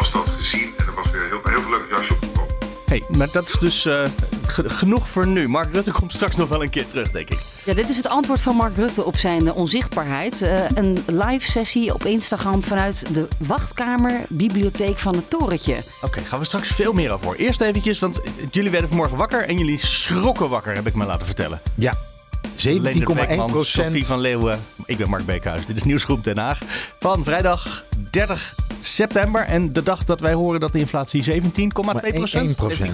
Was dat gezien en er was weer heel, heel veel leuke jasje opgekomen. Hey, maar dat is dus eh, ge- genoeg voor nu. Mark Rutte komt straks nog wel een keer terug, denk ik. Ja, dit is het antwoord van Mark Rutte op zijn eh, onzichtbaarheid. Eh, een live sessie op Instagram vanuit de wachtkamer bibliotheek van het torentje. Oké, gaan we straks veel meer over. Eerst eventjes, want jullie werden vanmorgen wakker en jullie schrokken wakker, heb ik me laten vertellen. Ja, 17,1 Leendert Beekman, procent. Sophie van Leeuwen. Ik ben Mark Beekhuis. Dit is Nieuwsgroep Den Haag. Van vrijdag 30 september. En de dag dat wij horen dat de inflatie 17,2 procent. 17,1.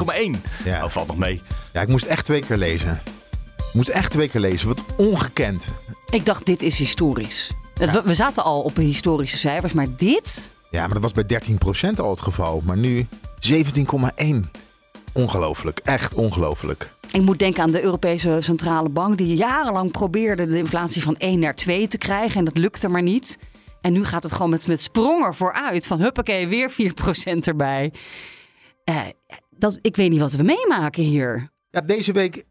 Ja. Nou, valt nog mee. Ja, ik moest echt twee keer lezen. Ik moest echt twee keer lezen. Wat ongekend. Ik dacht, dit is historisch. We, we zaten al op historische cijfers, maar dit... Ja, maar dat was bij 13% al het geval. Maar nu 17,1. Ongelooflijk. Echt ongelooflijk. Ik moet denken aan de Europese Centrale Bank... die jarenlang probeerde de inflatie van 1 naar 2 te krijgen. En dat lukte maar niet. En nu gaat het gewoon met, met sprongen vooruit. Van huppakee, weer 4% erbij. Eh, dat, ik weet niet wat we meemaken hier. Ja, deze week...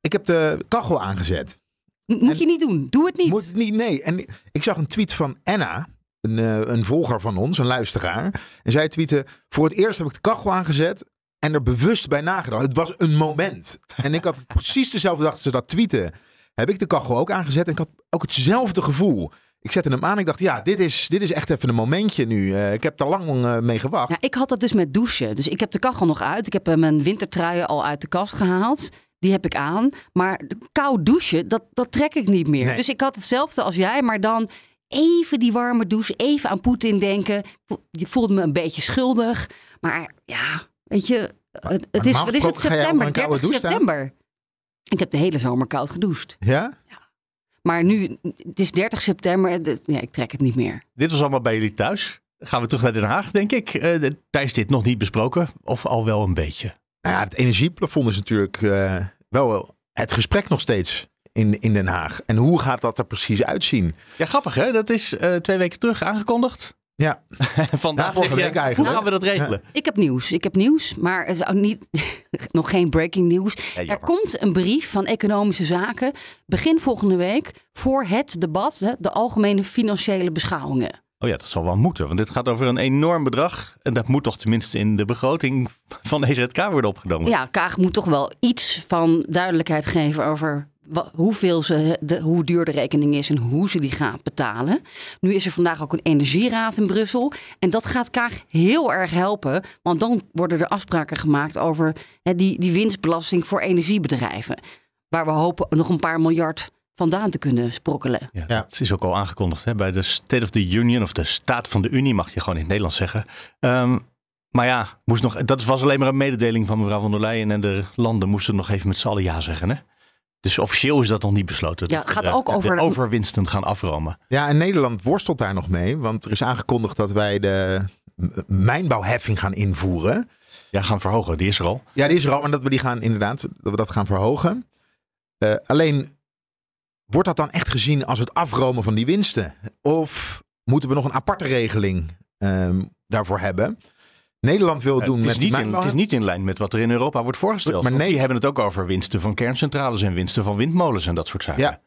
Ik heb de kachel aangezet. Moet En- je niet doen. Doe het niet. Moet niet, nee. En ik zag een tweet van Anna, een, eh, een volger van ons, een luisteraar. En zij tweette, voor het eerst heb ik de kachel aangezet en er bewust bij nagedacht. Het was een moment. En ik had precies dezelfde dag dat ze dat tweeten. Heb ik de kachel ook aangezet en ik had ook hetzelfde gevoel. Ik zette hem aan. Ik dacht, ja, dit is, dit is echt even een momentje nu. Eh, ik heb er lang eh, mee gewacht. Ja, ik had dat dus met douchen. Dus ik heb de kachel nog uit. Ik heb eh, mijn wintertruien al uit de kast gehaald. Die heb ik aan. Maar koud douchen, dat, dat trek ik niet meer. Nee. Dus ik had hetzelfde als jij. Maar dan even die warme douche. Even aan Poetin denken. Je voelde me een beetje schuldig. Maar ja, weet je. Het, is, wat is het? September. onder een koude 30 douche staan? september. Ik heb de hele zomer koud gedoucht. Ja? Maar nu, het is 30 september. de- Ja, ik trek het niet meer. Dit was allemaal bij jullie thuis. Dan gaan we terug naar Den Haag, denk ik. Eh, is dit nog niet besproken. Of al wel een beetje. Nou ja, het energieplafond is natuurlijk eh, wel het gesprek nog steeds in, in Den Haag. En hoe gaat dat er precies uitzien? Ja, grappig hè? Dat is eh, twee weken terug aangekondigd. Ja, Vandaag Ja, zeg je, hoe gaan we dat regelen? Ik heb nieuws. Ik heb nieuws, maar het is ook niet, nog geen breaking nieuws. Ja, er komt een brief van Economische Zaken begin volgende week voor het debat, hè, de algemene financiële beschouwingen. Oh ja, dat zal wel moeten. Want dit gaat over een enorm bedrag. En dat moet toch tenminste in de begroting van de EZK worden opgenomen. Ja, Kaag moet toch wel iets van duidelijkheid geven over hoeveel ze, de, hoe duur de rekening is en hoe ze die gaat betalen. Nu is er vandaag ook een energieraad in Brussel. En dat gaat Kaag heel erg helpen. Want dan worden er afspraken gemaakt over hè, die, die winstbelasting voor energiebedrijven. Waar we hopen nog een paar miljard vandaan te kunnen sprokkelen. Ja, Ja. Dat is ook al aangekondigd hè? bij de State of the Union of de Staat van de Unie, mag je gewoon in het Nederlands zeggen. Ehm, maar ja, moest nog, dat was alleen maar een mededeling van mevrouw van der Leyen en de landen moesten nog even met z'n allen ja zeggen. Hè? Dus officieel is dat nog niet besloten. Ja, het gaat de- ook de over- overwinsten gaan afromen. Ja, en Nederland worstelt daar nog mee. Want er is aangekondigd dat wij de mijnbouwheffing gaan invoeren. Ja, gaan verhogen, die is er al. Ja, die is er al. En dat we die gaan inderdaad, dat we dat gaan verhogen. Eh, alleen, wordt dat dan echt gezien als het afromen van die winsten? Of moeten we nog een aparte regeling ehm, daarvoor hebben? Nederland wil doen het, is met niet in, het is niet in lijn met wat er in Europa wordt voorgesteld. Maar nee- die hebben het ook over winsten van kerncentrales en winsten van windmolens en dat soort zaken. Ja.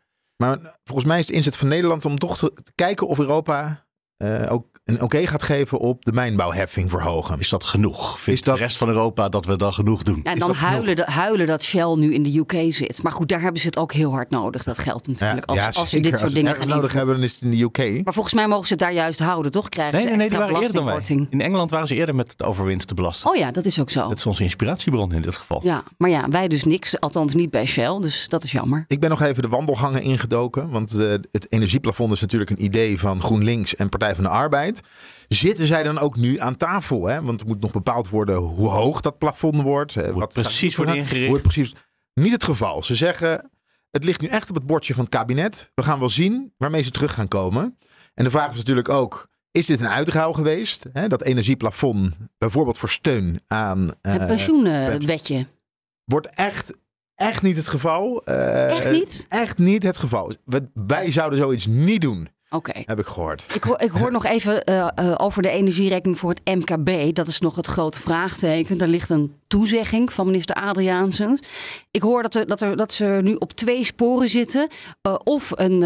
Maar volgens mij is het inzet van Nederland om toch te te kijken of Europa eh, ook een oké gaat geven op de mijnbouwheffing verhogen. Is dat genoeg? Vindt Is dat- de rest van Europa dat we dan genoeg doen? Ja, en dan dat huilen, de- huilen dat Shell nu in de UK zit. Maar goed, daar hebben ze het ook heel hard nodig, dat geld natuurlijk. als, als ze dit soort Als dingen ergens gaan nodig hebben, dan is het in de UK. Maar volgens mij mogen ze het daar juist houden, toch? Krijgen Nee, ze nee, nee, die extra waren eerder dan wij. belastingkorting. In Engeland waren ze eerder met de overwinst te belasten. Oh ja, dat is ook zo. Dat is onze inspiratiebron in dit geval. Ja, maar ja, wij dus niks. Althans niet bij Shell, dus dat is jammer. Ik ben nog even de wandelgangen ingedoken. Want eh, het energieplafond is natuurlijk een idee van GroenLinks en Partij van de Arbeid. Zitten zij dan ook nu aan tafel? Hè? Want er moet nog bepaald worden hoe hoog dat plafond wordt. eh, het wat precies wordt ingericht. Hoe het precies... Niet het geval. Ze zeggen, het ligt nu echt op het bordje van het kabinet. We gaan wel zien waarmee ze terug gaan komen. En de vraag is natuurlijk ook, is dit een uitruil geweest? Hè? Dat energieplafond, bijvoorbeeld voor steun aan... eh, Het pensioenwetje. wordt echt, echt niet het geval. Eh, Echt niet? Echt niet het geval. We- Wij zouden zoiets niet doen, Oké. heb ik gehoord. Ik hoor, ik hoor nog even eh, eh, over de energierekening voor het MKB. Dat is nog het grote vraagteken. Daar ligt een toezegging van minister Adriaansens. Ik hoor dat, er, dat, er, dat ze nu op twee sporen zitten. Eh, of een,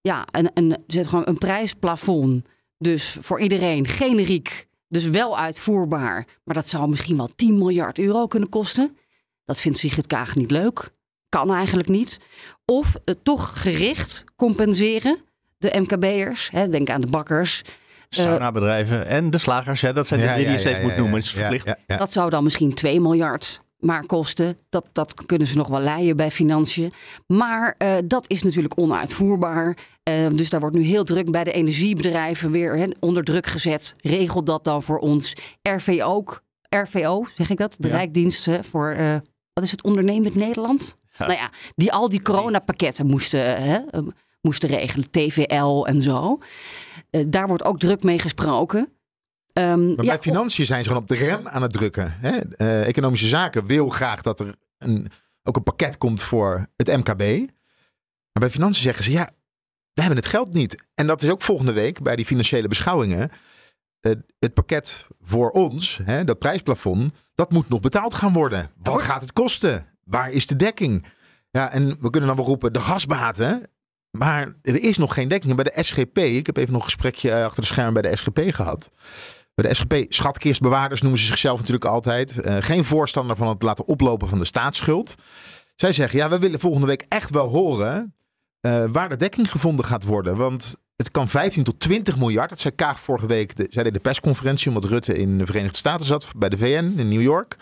ja, een, een, zeg gewoon een prijsplafond. Dus voor iedereen generiek. Dus wel uitvoerbaar. Maar dat zou misschien wel 10 miljard euro kunnen kosten. Dat vindt Sigrid Kaag niet leuk. Kan eigenlijk niet. Of toch gericht compenseren. De MKB'ers, hè, denk aan de bakkers. Sauna-bedrijven en de slagers. Hè, dat zijn de drie die je steeds moet noemen. Is verplicht. Ja, ja. Dat zou dan misschien 2 miljard maar kosten. Dat, dat kunnen ze nog wel leien bij financiën. Maar eh, dat is natuurlijk onuitvoerbaar. Eh, dus daar wordt nu heel druk bij de energiebedrijven weer hè, onder druk gezet. Regel dat dan voor ons. RVO, ook- RVO zeg ik dat? De Ja. Rijkdienst hè, voor, eh, wat is het, ondernemend Nederland? Ja. Nou ja, die al die coronapakketten moesten, hè, eh, moesten regelen. TVL en zo. Eh, daar wordt ook druk mee gesproken. Ehm, Maar ja, bij financiën zijn ze gewoon op de rem aan het drukken. Hè? Eh, economische zaken wil graag dat er een, ook een pakket komt voor het MKB. Maar bij financiën zeggen ze, ja, we hebben het geld niet. En dat is ook volgende week bij die financiële beschouwingen. Het pakket voor ons, hè, dat prijsplafond, dat moet nog betaald gaan worden. Wat gaat het kosten? Waar is de dekking? Ja, en we kunnen dan wel roepen, de gasbaten. Maar er is nog geen dekking. Bij de SGP, ik heb even nog een gesprekje eh, achter de schermen bij de SGP gehad. Bij de SGP, schatkistbewaarders noemen ze zichzelf natuurlijk altijd. Eh, geen voorstander van het laten oplopen van de staatsschuld. Zij zeggen, ja, we willen volgende week echt wel horen eh, waar de dekking gevonden gaat worden. Want het kan 15 tot 20 miljard. Dat zei Kaag vorige week. De, zij deed de persconferentie omdat Rutte in de Verenigde Staten zat. Bij de VN in New York.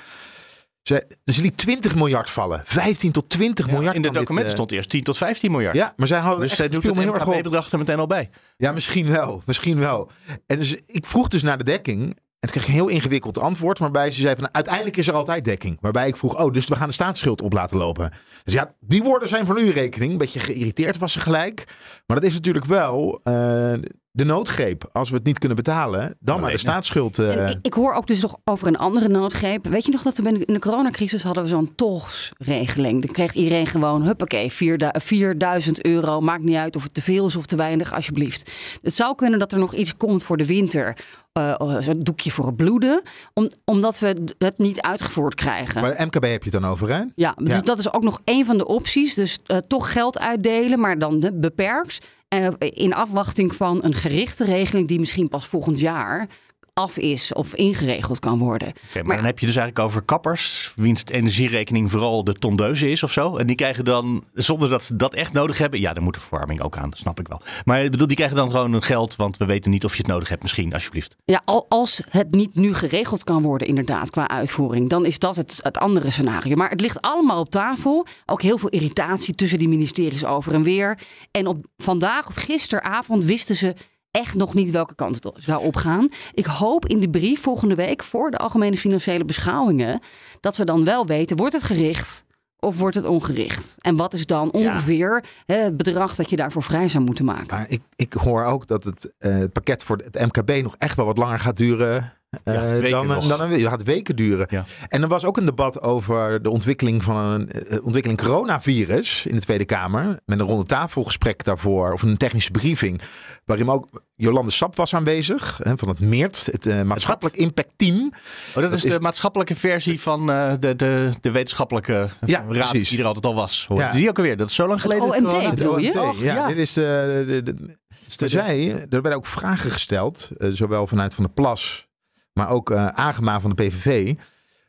Ze, dus ze liet 20 miljard vallen. 15 tot 20 Ja, miljard. in de dit, documenten eh, stond eerst 10 tot 15 miljard. Ja, maar zij hadden Dus echt, zij doet het op. MKB-bedrag er meteen al bij. Ja, misschien wel. Misschien wel. En dus, ik vroeg dus naar de dekking. En toen kreeg ik een heel ingewikkeld antwoord. Waarbij ze zei van nou, uiteindelijk is er altijd dekking. Waarbij ik vroeg, oh, dus we gaan de staatsschuld op laten lopen. Dus ja, die woorden zijn van uw rekening. Een beetje geïrriteerd was ze gelijk. Maar dat is natuurlijk wel eh, de noodgreep. Als we het niet kunnen betalen, dan maar de staatsschuld. eh, ik, ik hoor ook dus nog over een andere noodgreep. Weet je nog dat we in de- coronacrisis hadden we zo'n togsregeling. Dan kreeg iedereen gewoon, huppakee, 4000 4000 euro. Maakt niet uit of het te veel is of te weinig, alsjeblieft. Het zou kunnen dat er nog iets komt voor de winter. eh, eh, Zo'n doekje voor het bloeden. Om, omdat we het niet uitgevoerd krijgen. maar de MKB heb je het dan over, hè? Ja, dus Ja. dat is ook nog een van de opties. Dus eh, toch geld uitdelen, maar dan de, beperkt. Eh, in afwachting van een gerichte regeling die misschien pas volgend jaar af is of ingeregeld kan worden. Maar, Maar- dan heb je dus eigenlijk over kappers, wiens energierekening vooral de tondeuze is of zo. En die krijgen dan, zonder dat ze dat echt nodig hebben, ja, daar moet de verwarming ook aan, dat snap ik wel. Maar ik bedoel, die krijgen dan gewoon een geld, want we weten niet of je het nodig hebt misschien, alsjeblieft. Ja, al, als het niet nu geregeld kan worden, inderdaad, qua uitvoering, dan is dat het, het andere scenario. Maar het ligt allemaal op tafel. Ook heel veel irritatie tussen die ministeries over en weer. En op vandaag of gisteravond wisten ze echt nog niet welke kant het zou opgaan. Ik hoop in de brief volgende week voor de algemene financiële beschouwingen dat we dan wel weten, wordt het gericht of wordt het ongericht? En wat is dan ongeveer het bedrag dat je daarvoor vrij zou moeten maken? Maar ik, ik hoor ook dat het, eh, het pakket voor het MKB nog echt wel wat langer gaat duren. Eh, Ja, dan, dan een. Het gaat weken duren. Ja. En er was ook een debat over de ontwikkeling van een eh, ontwikkeling coronavirus in de Tweede Kamer. Met een ronde tafelgesprek daarvoor, of een technische briefing. Waarin ook Jolande Sap was aanwezig, hè, van het MEERT, het eh, maatschappelijk impact team. Oh, dat, is is- de maatschappelijke versie van eh, de, de, de wetenschappelijke Ja, raad precies. die er altijd al was. Hoor. Ja. Die ook alweer, dat is zo lang geleden. OMT Het je? OMT, Och, ja, ja. dit is de, de, de- er, zei, er werden ook vragen gesteld, zowel vanuit Van de Plas, maar ook Agema van de PVV.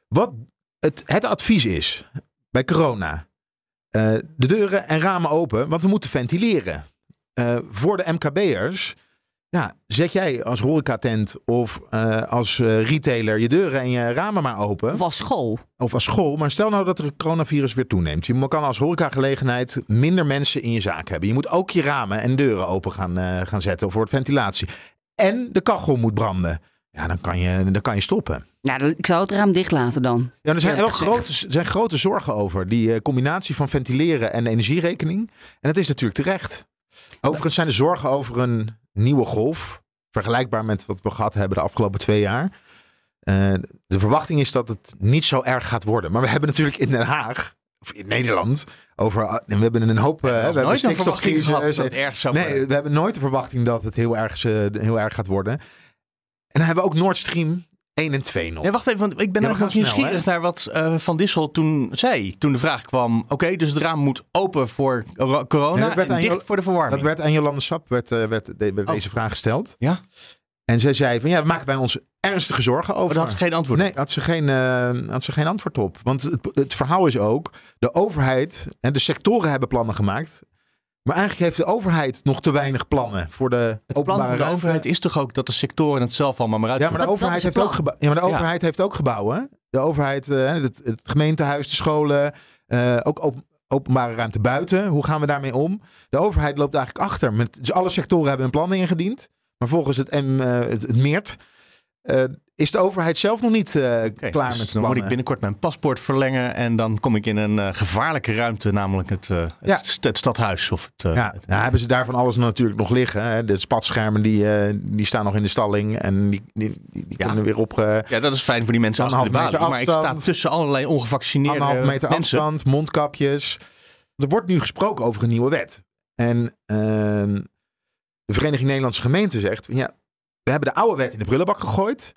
Wat het, het advies is bij corona. Eh, de deuren en ramen open, want we moeten ventileren. Eh, voor de MKB'ers, ja, zet jij als horecatent of als retailer je deuren en je ramen maar open. Of als school? Of als school. Maar stel nou dat er het coronavirus weer toeneemt. Je kan als horecagelegenheid minder mensen in je zaak hebben. Je moet ook je ramen en deuren open gaan, gaan zetten voor het ventilatie. En de kachel moet branden. Ja, dan kan je, dan kan je stoppen. Nou, ik zou het raam dicht laten dan. Ja, er zijn, wel grote, er zijn grote zorgen over. Die eh, combinatie van ventileren en energierekening. En dat is natuurlijk terecht. Overigens zijn er zorgen over een nieuwe golf. Vergelijkbaar met wat we gehad hebben de afgelopen twee jaar. Eh, de verwachting is dat het niet zo erg gaat worden. Maar we hebben natuurlijk in Den Haag, of in Nederland, over. en we hebben een hoop. eh, we hebben nooit een verwachting gehad dat het erg zou worden. Nee, we hebben nooit de verwachting dat het heel erg, eh, heel erg gaat worden. En dan hebben we ook Nord Stream 1 en 2 nog. Wacht even, want ik ben Ja, nog snel, nieuwsgierig naar wat eh, Van Dissel toen zei. Toen de vraag kwam, oké, dus het raam moet open voor cor- corona Nee, dat en aan dicht Jo- voor de verwarming. Dat werd aan Jolande Sap werd, eh, werd, de- werd Oh. deze vraag gesteld. Ja? En zij zei van ja, daar maken wij ons ernstige zorgen Maar over. daar had ze geen antwoord Nee, had ze geen, eh, had ze geen antwoord op. Want het, het verhaal is ook, de overheid en de sectoren hebben plannen gemaakt. Maar eigenlijk heeft de overheid nog te weinig plannen voor de Het plan openbare van de ruimte. overheid is toch ook dat de sectoren het zelf allemaal maar Ja, uitvoeren? maar de Dat- overheid, heeft ook, ja, maar de Ja. overheid heeft ook gebouwen. De overheid, eh, het, het gemeentehuis, de scholen, eh, ook op, openbare ruimte buiten. Hoe gaan we daarmee om? De overheid loopt eigenlijk achter. Met, dus alle sectoren hebben een plan ingediend. Maar volgens het, M, eh, het, het MEERT eh, is de overheid zelf nog niet eh, klaar dus met de dan moet plannen. ik binnenkort mijn paspoort verlengen en dan kom ik in een eh, gevaarlijke ruimte, namelijk het, het, Ja. st- het stadhuis. Of het, Ja, het- nou hebben ze daarvan alles natuurlijk nog liggen. Hè. De spatschermen die, die staan nog in de stalling. En die, die, die, Ja. kunnen weer op ja, dat is fijn voor die mensen achter de balie. meter Maar ik sta afstand. tussen allerlei ongevaccineerde anderhalve meter mensen. afstand, mondkapjes. Er wordt nu gesproken over een nieuwe wet. En ehm, de Vereniging Nederlandse Gemeenten zegt... Ja, we hebben de oude wet in de prullenbak gegooid.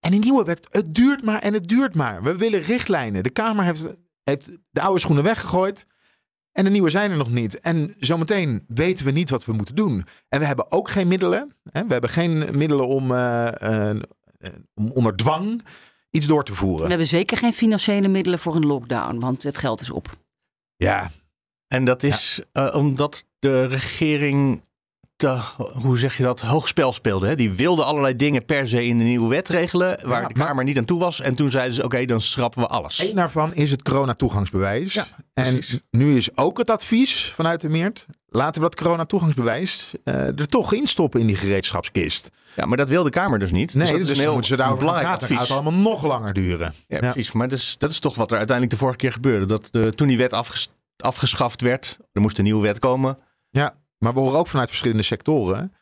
En die nieuwe wet, het duurt maar en het duurt maar. We willen richtlijnen. De Kamer heeft, heeft de oude schoenen weggegooid. En de nieuwe zijn er nog niet. En zometeen weten we niet wat we moeten doen. En we hebben ook geen middelen. Hè? We hebben geen middelen om, eh, eh, om onder dwang iets door te voeren. We hebben zeker geen financiële middelen voor een lockdown, want het geld is op. Ja, En dat is eh, omdat de regering te, hoe zeg je dat, hoog spel speelde. Hè? Die wilde allerlei dingen per se in de nieuwe wet regelen, waar Ja, de maar- Kamer niet aan toe was. En toen zeiden ze, oké, dan schrappen we alles. Eén daarvan is het corona-toegangsbewijs. Ja, en nu is ook het advies vanuit de Meert. Laten we dat corona-toegangsbewijs eh, er toch in stoppen in die gereedschapskist. Ja, maar dat wil de Kamer dus niet. Nee, dat dus, is een dan heel moeten ze daarover gaan gaat het allemaal nog langer duren. Ja, Ja. precies. Maar dus, dat is toch wat er uiteindelijk de vorige keer gebeurde. Dat de, toen die wet afges- afgeschaft werd, er moest een nieuwe wet komen. Ja, maar we horen ook vanuit verschillende sectoren.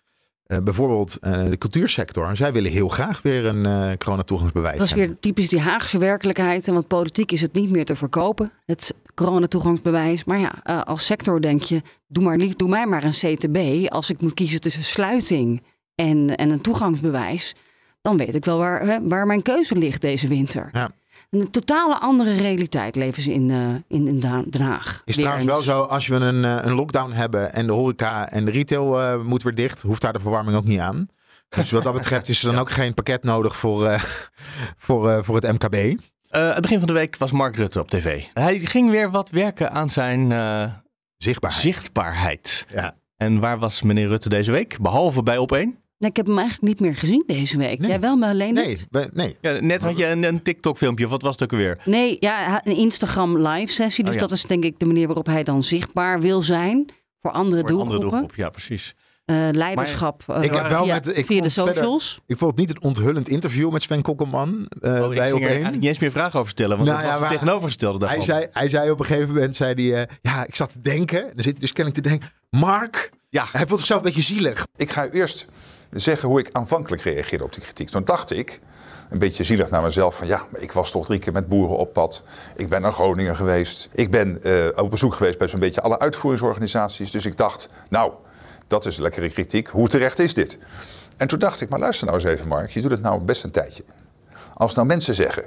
eh, bijvoorbeeld eh, de cultuursector. Zij willen heel graag weer een eh corona-toegangsbewijs. Dat is weer typisch die Haagse werkelijkheid. En want politiek is het niet meer te verkopen, het coronatoegangsbewijs. Maar ja, als sector denk je, doe, maar, doe mij maar een CTB. Als ik moet kiezen tussen sluiting en, en een toegangsbewijs, dan weet ik wel waar, hè, waar mijn keuze ligt deze winter. Ja. Een totale andere realiteit leven ze in, eh, in, in Den Haag. Is trouwens wel zo, als we een, eh, een lockdown hebben en de horeca en de retail eh, moet weer dicht, hoeft daar de verwarming ook niet aan. Dus wat dat betreft is er dan ook geen pakket nodig voor, eh, voor, eh, voor het MKB. Eh, het begin van de week was Mark Rutte op tv. Hij ging weer wat werken aan zijn eh, Zichtbaar. zichtbaarheid. Ja. En waar was meneer Rutte deze week? Behalve bij Op1? Nee, ik heb hem eigenlijk niet meer gezien deze week. Nee. Jij wel, maar alleen Nee, we- nee. Ja, net had je een, een TikTok-filmpje. Wat was het ook alweer? Nee, ja, een Instagram live sessie. Dus Oh ja. dat is denk ik de manier waarop hij dan zichtbaar wil zijn voor andere Voor doelgroepen. andere doelgroep. Ja, precies. Eh, leiderschap eh, Ik heb wel via, met- ik via de verder- socials. Ik vond het niet een onthullend interview met Sven Kokkelman eh, Oh, ik bij ging er op eigenlijk niet eens meer vragen over stellen. Want Nou dat ja, was het tegenovergestelde daarvan. Hij zei, hij zei op een gegeven moment, zei hij, eh, ja, ik zat te denken. En dan zit hij dus kennelijk te denken, Mark, Ja, hij voelt zichzelf een beetje zielig. Ik ga u eerst zeggen hoe ik aanvankelijk reageerde op die kritiek. Toen dacht ik, een beetje zielig naar mezelf, van ja, maar ik was toch drie keer met boeren op pad. Ik ben naar Groningen geweest. Ik ben eh, op bezoek geweest bij zo'n beetje alle uitvoeringsorganisaties. Dus ik dacht, nou, dat is lekkere kritiek. Hoe terecht is dit? En toen dacht ik, maar luister nou eens even Mark, je doet het nou best een tijdje. Als nou mensen zeggen,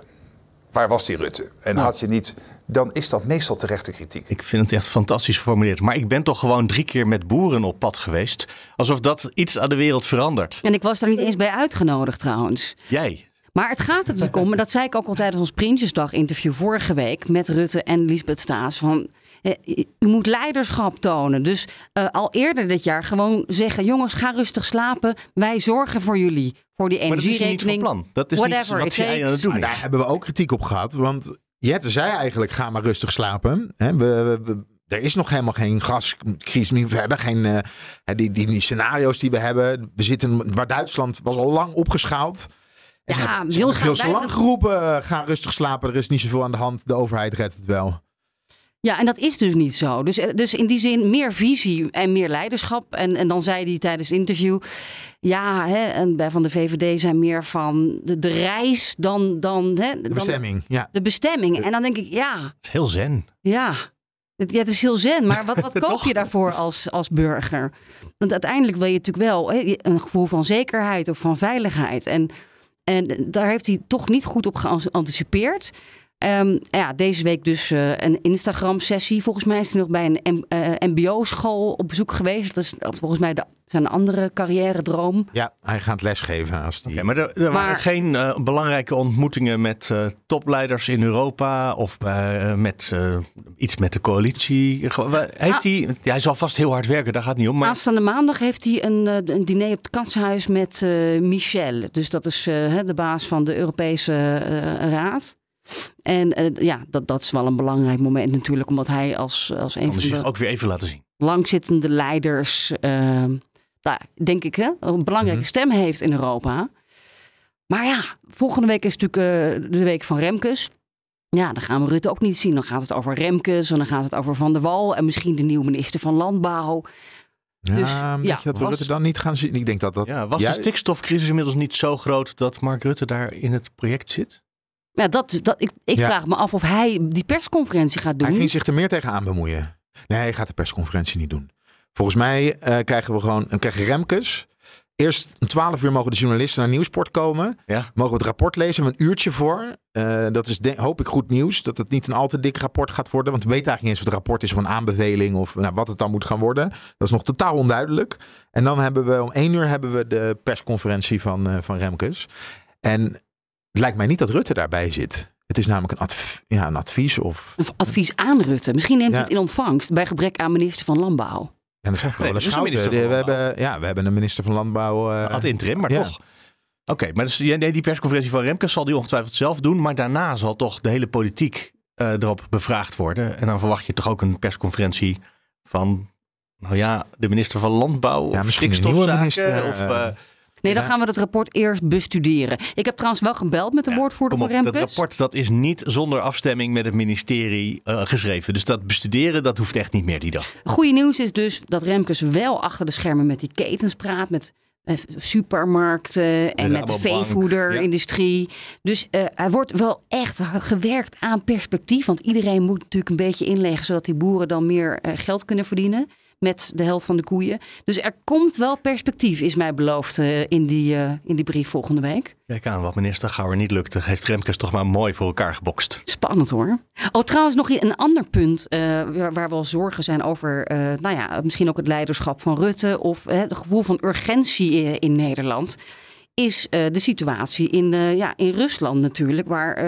waar was die Rutte? En had je niet, dan is dat meestal terechte kritiek. ik vind het echt fantastisch geformuleerd. Maar ik ben toch gewoon drie keer met boeren op pad geweest. Alsof dat iets aan de wereld verandert. En ik was daar niet eens bij uitgenodigd trouwens. Jij. Maar het gaat er natuurlijk om, en dat zei ik ook al tijdens ons Prinsjesdag interview vorige week met Rutte en Lisbeth Staes. Van, u moet leiderschap tonen. Dus eh, al eerder dit jaar gewoon zeggen: jongens, ga rustig slapen. Wij zorgen voor jullie. Voor die Maar dat is niet van energierekening. plan. Dat is whatever niet wat hij aan het doen Maar daar is. hebben we ook kritiek op gehad. Want Jette zei eigenlijk, ga maar rustig slapen. Hè, we, we- we- er is nog helemaal geen gascrisis. We hebben geen eh, die, die, die scenario's die we hebben. We zitten waar Duitsland was al lang opgeschaald. En Ja, ze hebben, ze jongens, hebben veel wij- lang geroepen. eh, Ga rustig slapen. Er is niet zoveel aan de hand. De overheid redt het wel. Ja, en dat is dus niet zo. Dus, eh, dus in die zin meer visie en meer leiderschap. En, en dan zei hij tijdens het interview... ja, hè, en bij van de VVD zijn meer van de, de reis dan... dan hè, De bestemming, ja. De bestemming. En dan denk ik, ja, Het is heel zen. ja... Het, ja, het is heel zen, maar wat, wat koop je daarvoor als, als burger? Want uiteindelijk wil je natuurlijk wel hè, een gevoel van zekerheid of van veiligheid. En, en daar heeft hij toch niet goed op geanticipeerd. Ehm, ja, deze week dus eh, een Instagram-sessie. Volgens mij is hij nog bij een M- eh, MBO-school op bezoek geweest. Dat is volgens mij de, zijn andere carrière-droom. Ja, hij gaat lesgeven als die... Maar er, er waren geen eh, belangrijke ontmoetingen met eh, topleiders in Europa of met eh, iets met de coalitie. Heeft Ah. hij, ja, hij zal vast heel hard werken, daar gaat het niet om. Maar Aanstaande maandag heeft hij een, een diner op het katshuis met eh, Michel. Dus dat is hè, de baas van de Europese eh, Raad. En eh, ja, dat, dat is wel een belangrijk moment natuurlijk, omdat hij als, als een kan van zich de ook weer even laten zien. langzittende leiders, eh, nou, denk ik, hè, een belangrijke Mhm. stem heeft in Europa. Maar ja, volgende week is natuurlijk eh, de week van Remkes. Ja, dan gaan we Rutte ook niet zien. Dan gaat het over Remkes en dan gaat het over Van der Wal en misschien de nieuwe minister van Landbouw. Ja, Dus, denk ja, je dat we was- Rutte dan niet gaan zien? Ik denk dat dat... Ja, was Ja, de stikstofcrisis inmiddels niet zo groot dat Mark Rutte daar in het project zit? Ja, dat, dat, ik ik Ja. vraag me af of hij die persconferentie gaat doen. Hij ging zich er meer tegen aan bemoeien. Nee, hij gaat de persconferentie niet doen. Volgens mij eh, krijgen we gewoon een krijgen Remkes. Eerst om 12 uur mogen de journalisten naar Nieuwsport komen. Ja. Mogen we het rapport lezen, we hebben een uurtje voor. Eh, dat is de- hoop ik goed nieuws. Dat het niet een al te dik rapport gaat worden. Want we weten eigenlijk niet eens wat het rapport is of een aanbeveling. Of nou, wat het dan moet gaan worden. Dat is nog totaal onduidelijk. En dan hebben we om 1 uur hebben we de persconferentie van, eh, van Remkes. En het lijkt mij niet dat Rutte daarbij zit. Het is namelijk een, adv- ja, een advies of Een advies aan Rutte. Misschien neemt hij Ja. het in ontvangst bij gebrek aan minister van Landbouw. En Nee, is De- We Landbouw. hebben, ja, we hebben een minister van Landbouw. eh, Ad interim, maar ja. toch. Oké, maar dus, nee, die persconferentie van Remkes zal die ongetwijfeld zelf doen. Maar daarna zal toch de hele politiek eh, erop bevraagd worden. En dan verwacht je toch ook een persconferentie van, nou ja, de minister van Landbouw Ja, of stikstofzaken. of, eh, Nee, dan Ja. gaan we het rapport eerst bestuderen. Ik heb trouwens wel gebeld met de Ja, woordvoerder van op, dat Remkes. rapport dat is niet zonder afstemming met het ministerie eh, geschreven. Dus dat bestuderen, dat hoeft echt niet meer die dag. Goede nieuws is dus dat Remkes wel achter de schermen met die ketens praat. Met supermarkten en met veevoederindustrie. Dus eh, er wordt wel echt gewerkt aan perspectief. Want iedereen moet natuurlijk een beetje inleggen... zodat die boeren dan meer eh, geld kunnen verdienen... met de helft van de koeien. Dus er komt wel perspectief, is mij beloofd... eh, in, die, eh, in die brief volgende week. Kijk aan wat minister Gauwer niet lukte. Heeft Remkes toch maar mooi voor elkaar gebokst. Spannend hoor. Oh, trouwens nog een ander punt eh, waar, waar wel zorgen zijn over, nou ja, misschien ook het leiderschap van Rutte of het gevoel van urgentie in Nederland. Is de situatie in, ja, in Rusland natuurlijk, waar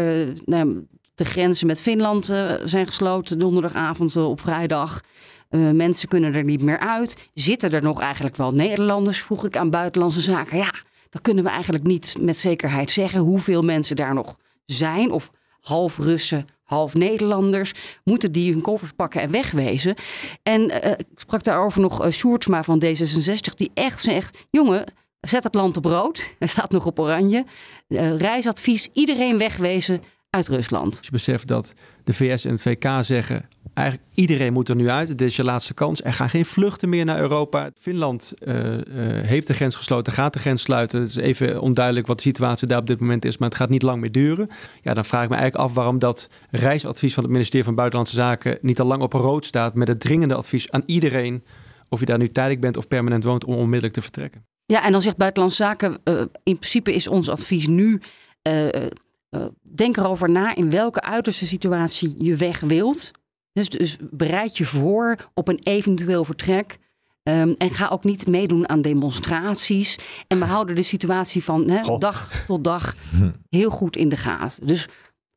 nou, de grenzen met Finland zijn gesloten donderdagavond op vrijdag. Eh, mensen kunnen er niet meer uit. Zitten er nog eigenlijk wel Nederlanders? Vroeg ik aan Buitenlandse Zaken. Ja, dat kunnen we eigenlijk niet met zekerheid zeggen. Hoeveel mensen daar nog zijn? Of half Russen, half Nederlanders. Moeten die hun koffers pakken en wegwezen? En eh, ik sprak daarover nog uh, Sjoerdsma van D66, die echt zegt: jongen. Zet het land op rood. Hij staat nog op oranje. Reisadvies: iedereen wegwezen uit Rusland. Je beseft dat de VS en het VK zeggen: eigenlijk iedereen moet er nu uit. Dit is je laatste kans. Er gaan geen vluchten meer naar Europa. Finland uh, uh, heeft de grens gesloten, gaat de grens sluiten. Het is even onduidelijk wat de situatie daar op dit moment is, maar het gaat niet lang meer duren. Ja, dan vraag ik me eigenlijk af waarom dat reisadvies van het ministerie van Buitenlandse Zaken niet al lang op rood staat met het dringende advies aan iedereen, of je daar nu tijdelijk bent of permanent woont, om onmiddellijk te vertrekken. Ja, en dan zegt Buitenlandse Zaken, uh, in principe is ons advies nu. Denk erover na in welke uiterste situatie je weg wilt. Dus, dus bereid je voor op een eventueel vertrek. Um, en ga ook niet meedoen aan demonstraties. En we houden de situatie van dag tot dag heel goed in de gaten. Dus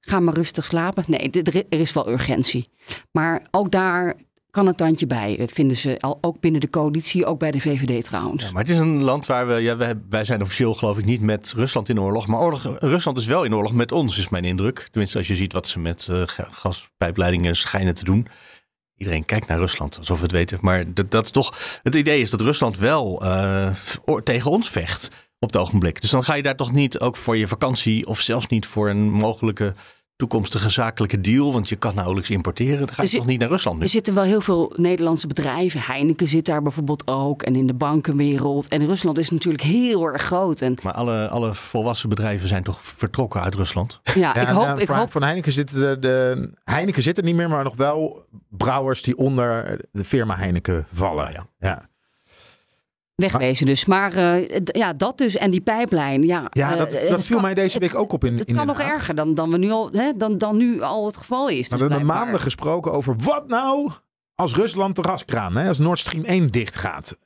ga maar rustig slapen. Nee, er is wel urgentie. Maar ook daar kan een tandje bij, eh, vinden ze. Al, ook binnen de coalitie, ook bij de VVD trouwens. Ja, maar het is een land waar we, ja, wij, zijn officieel geloof ik niet met Rusland in oorlog. Maar oorlog, Rusland is wel in oorlog met ons, is mijn indruk. Tenminste, als je ziet wat ze met uh, gaspijpleidingen schijnen te doen. Iedereen kijkt naar Rusland, alsof we het weten. Maar dat, dat is toch, het idee is dat Rusland wel uh, tegen ons vecht op het ogenblik. Dus dan ga je daar toch niet ook voor je vakantie of zelfs niet voor een mogelijke toekomstige zakelijke deal? Want je kan nauwelijks importeren. Dan ga je Er zit- toch niet naar Rusland nu? Er zitten wel heel veel Nederlandse bedrijven. Heineken zit daar bijvoorbeeld ook. En in de bankenwereld. En Rusland is natuurlijk heel erg groot. En Maar alle, alle volwassen bedrijven zijn toch vertrokken uit Rusland? ja, Ja, ik en, hoop... eh, ik hoop Van Heineken zit, de, de, Heineken zit er niet meer, maar nog wel brouwers die onder de firma Heineken vallen. Ja. ja. Wegwezen dus. Maar eh, ja, dat dus. En die pijplijn. Ja, Ja, eh, dat, het dat viel kan- mij deze het- week ook op in, Het in kan Den nog Haag. erger dan, dan, we nu al, hè, dan, dan nu al het geval is. Maar dus we hebben maanden gesproken over wat nou als Rusland de gaskraan, hè, als Nord Stream 1 dicht gaat.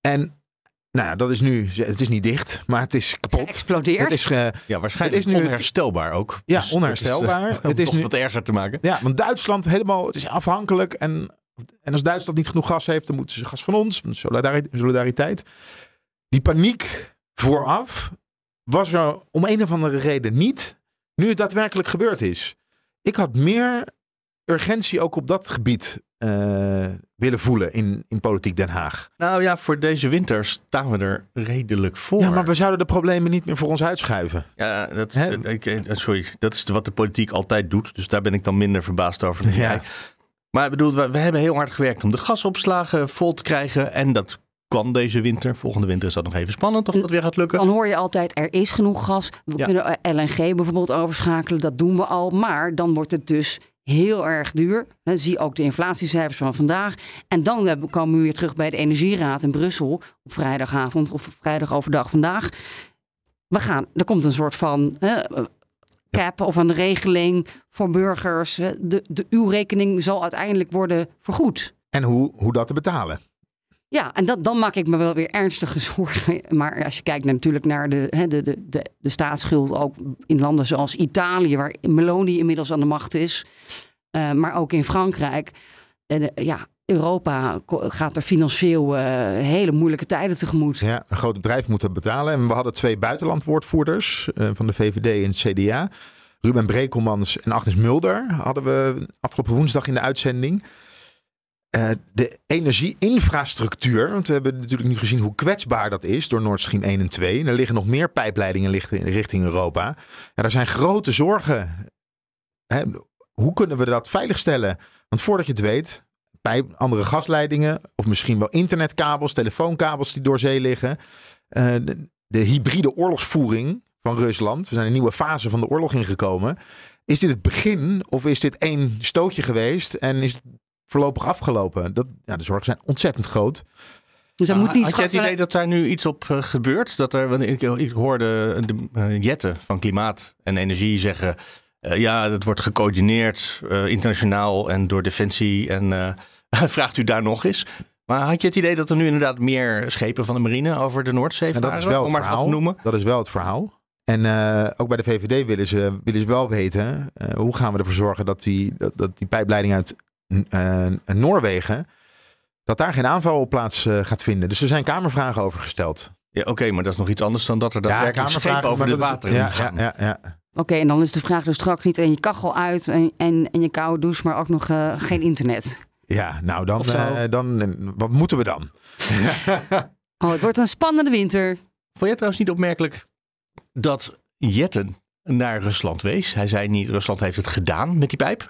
En nou ja, dat is nu, het is niet dicht, maar het is kapot. Geëxplodeerd. Het is ge- Ja, waarschijnlijk Het is nu het- onherstelbaar ook. Ja, Dus dat is, onherstelbaar. eh, Het is nog nu- wat erger te maken. ja, want Duitsland helemaal, het is afhankelijk. En, en als Duitsland niet genoeg gas heeft, dan moeten ze gas van ons, solidariteit. Die paniek vooraf was er om een of andere reden niet, nu het daadwerkelijk gebeurd is. Ik had meer urgentie ook op dat gebied eh, willen voelen in, in politiek Den Haag. Nou ja, voor deze winter staan we er redelijk voor. Ja, maar we zouden de problemen niet meer voor ons uitschuiven. Ja, dat is, Hè? eh, ik, eh, sorry, dat is wat de politiek altijd doet. Dus daar ben ik dan minder verbaasd over. Ja. jij. Maar ik bedoel, we, we hebben heel hard gewerkt om de gasopslagen vol te krijgen. En dat kan deze winter. Volgende winter is dat nog even spannend of dat weer gaat lukken. Dan hoor je altijd, er is genoeg gas. We Ja. kunnen eh, LNG bijvoorbeeld overschakelen. Dat doen we al. Maar dan wordt het dus heel erg duur. Zie ook de inflatiecijfers van vandaag. En dan komen we weer terug bij de Energieraad in Brussel. Op vrijdagavond of vrijdag overdag vandaag. We gaan, er komt een soort van cap of een regeling voor burgers. De, de, uw rekening zal uiteindelijk worden vergoed. En hoe, hoe dat te betalen. Ja, en dat, dan maak ik me wel weer ernstige zorgen. Maar als je kijkt naar, natuurlijk naar de, hè, de, de, de, de staatsschuld, ook in landen zoals Italië, waar Meloni inmiddels aan de macht is, eh, maar ook in Frankrijk. En, eh, ja, Europa gaat er financieel eh, hele moeilijke tijden tegemoet. Ja, een groot bedrijf moet dat betalen. En we hadden twee buitenlandwoordvoerders eh, van de VVD en het CDA. Ruben Brekelmans en Agnes Mulder hadden we afgelopen woensdag in de uitzending. Eh, de energieinfrastructuur, want we hebben natuurlijk nu gezien hoe kwetsbaar dat is door Nord Stream 1 en 2. En er liggen nog meer pijpleidingen richting, Europa. Ja, er zijn grote zorgen. Hè, hoe kunnen we dat veiligstellen? Want voordat je het weet, pijp, andere gasleidingen of misschien wel internetkabels, telefoonkabels die door zee liggen. Eh, de, de hybride oorlogsvoering van Rusland. We zijn een nieuwe fase van de oorlog ingekomen. Is dit het begin of is dit één stootje geweest en is het voorlopig afgelopen? Dat, ja, de zorgen zijn ontzettend groot. Dus er Maar moet niet had jij het idee dat daar nu iets op eh, gebeurt? Dat er, want ik, ik hoorde de eh, jetten van klimaat en energie zeggen... eh, ja, dat wordt gecoördineerd eh, internationaal en door Defensie. En eh, vraagt u daar nog eens? Maar had je het idee dat er nu inderdaad meer schepen van de marine over de Noordzee En varen? dat is wel het wat verhaal. te noemen? Dat is wel het verhaal. En ook bij de VVD willen ze, willen ze wel weten hoe gaan we ervoor zorgen dat die, dat, dat die pijpleiding uit Noorwegen, dat daar geen aanval op plaats gaat vinden. Dus er zijn kamervragen over gesteld. Ja, oké, maar dat is nog iets anders dan dat er daadwerkelijk schepen over dat is- wateren ja, ja, gaan. ja, Oké, en dan is de vraag dus straks niet en je kachel uit en, en, en je koude douche, maar ook nog eh, geen internet. Ja, nou dan, eh, dan, wat moeten we dan? Oh, het wordt een spannende winter. Vond jij trouwens niet opmerkelijk dat Jetten naar Rusland wees? Hij zei niet, Rusland heeft het gedaan met die pijp,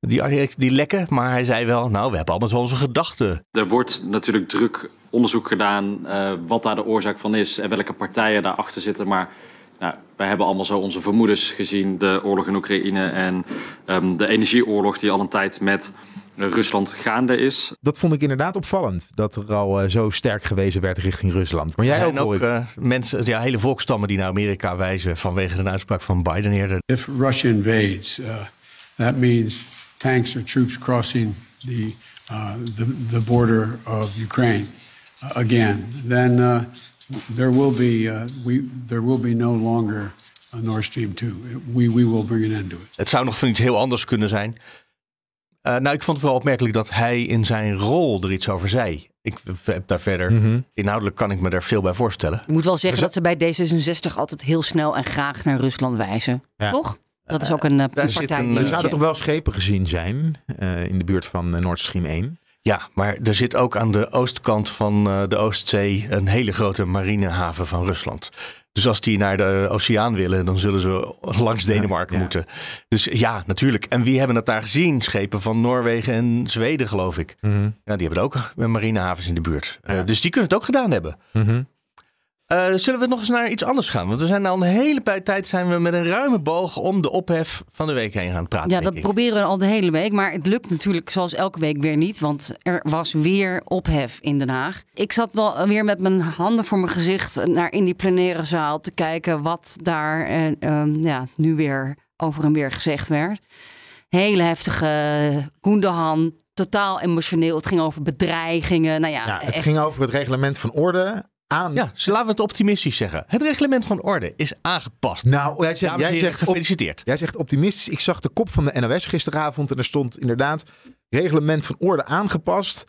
die, die lekken. Maar hij zei wel, nou, we hebben allemaal zo onze gedachten. Er wordt natuurlijk druk onderzoek gedaan eh, wat daar de oorzaak van is en welke partijen daarachter zitten. Maar nou, wij hebben allemaal zo onze vermoedens gezien. De oorlog in Oekraïne en ehm, de energieoorlog die al een tijd met Rusland gaande is. Dat vond ik inderdaad opvallend. Dat er al eh, zo sterk gewezen werd richting Rusland. Maar jij ook, en ook eh, mensen, ja, hele volkstammen die naar Amerika wijzen vanwege de uitspraak van Biden eerder. If Russia invades, uh, that means tanks or troops crossing the, uh, the, the border of Ukraine uh, again. Then uh, there will be uh, we there will be no longer a Nord Stream 2. We we will bring an end to it. Het zou nog van iets heel anders kunnen zijn. Eh, nou, ik vond het wel opmerkelijk dat hij in zijn rol er iets over zei. Ik heb daar verder, Mhm. inhoudelijk kan ik me daar veel bij voorstellen. Ik moet wel zeggen dat ze bij D66 altijd heel snel en graag naar Rusland wijzen. Ja. Toch? Dat is ook een uh, een, partij. eh, Er zouden toch wel schepen gezien zijn eh, in de buurt van eh, Nord Stream 1. Ja, maar er zit ook aan de oostkant van eh, de Oostzee een hele grote marinehaven van Rusland. Dus als die naar de oceaan willen, dan zullen ze langs Denemarken ja. moeten. Dus ja, natuurlijk. En wie hebben dat daar gezien? Schepen van Noorwegen en Zweden, geloof ik. Mhm. Ja, die hebben ook eh, marinehavens in de buurt. Eh, dus die kunnen het ook gedaan hebben. Mhm. Eh, zullen we nog eens naar iets anders gaan? Want we zijn al een hele bij- tijd zijn we met een ruime boog om de ophef van de week heen gaan praten. Ja, dat ik. proberen we al de hele week. Maar het lukt natuurlijk zoals elke week weer niet. Want er was weer ophef in Den Haag. Ik zat wel weer met mijn handen voor mijn gezicht naar in die plenaire zaal te kijken wat daar eh, ehm, ja, nu weer over en weer gezegd werd. Hele heftige Goendehan, totaal emotioneel. Het ging over bedreigingen. Nou ja, Ja, het echt- ging over het reglement van orde aan. Ja, dus laten we het optimistisch zeggen. Het reglement van orde is aangepast. Nou, jij zegt, jij zegt op- gefeliciteerd. Jij zegt optimistisch. Ik zag de kop van de NOS gisteravond en er stond inderdaad reglement van orde aangepast.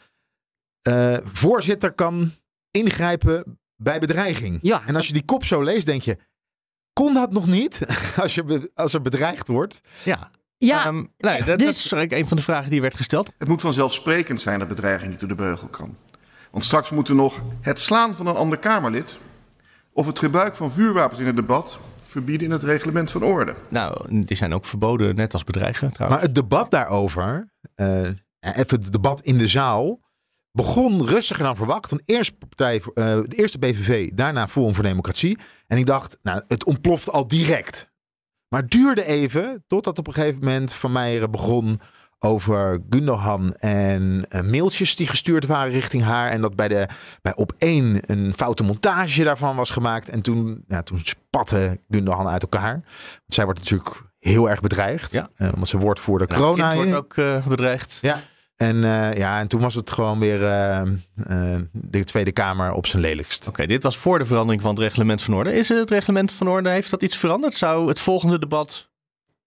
Eh, voorzitter kan ingrijpen bij bedreiging. Ja. En als je die kop zo leest, denk je, kon dat nog niet? als, je, als er bedreigd wordt. Ja. ja, Ehm, nou, dat, dat dus- is eigenlijk een van de vragen die werd gesteld. Het moet vanzelfsprekend zijn dat bedreiging niet door de beugel kan. Want straks moeten nog het slaan van een ander Kamerlid of het gebruik van vuurwapens in het debat verbieden in het reglement van orde. Nou, die zijn ook verboden, net als bedreigen trouwens. Maar het debat daarover, eh, even het debat in de zaal, begon rustiger dan verwacht. Want eerst partij, eh, de eerste BVV, daarna Forum voor Democratie. En ik dacht, nou, het ontploft al direct. Maar het duurde even, totdat op een gegeven moment Van Meijeren begon over Gundogan en eh, mailtjes die gestuurd waren richting haar. En dat bij, de, bij op één een foute montage daarvan was gemaakt. En toen, ja, toen spatte Gundogan uit elkaar. Want zij wordt natuurlijk heel erg bedreigd. Ja. Eh, want ze wordt voor de Nou, corona. kind wordt ook eh, bedreigd. Ja. En, ja, en toen was het gewoon weer de Tweede Kamer op zijn lelijkst. Oké, dit was voor de verandering van het reglement van orde. Is het reglement van orde, heeft dat iets veranderd? Zou het volgende debat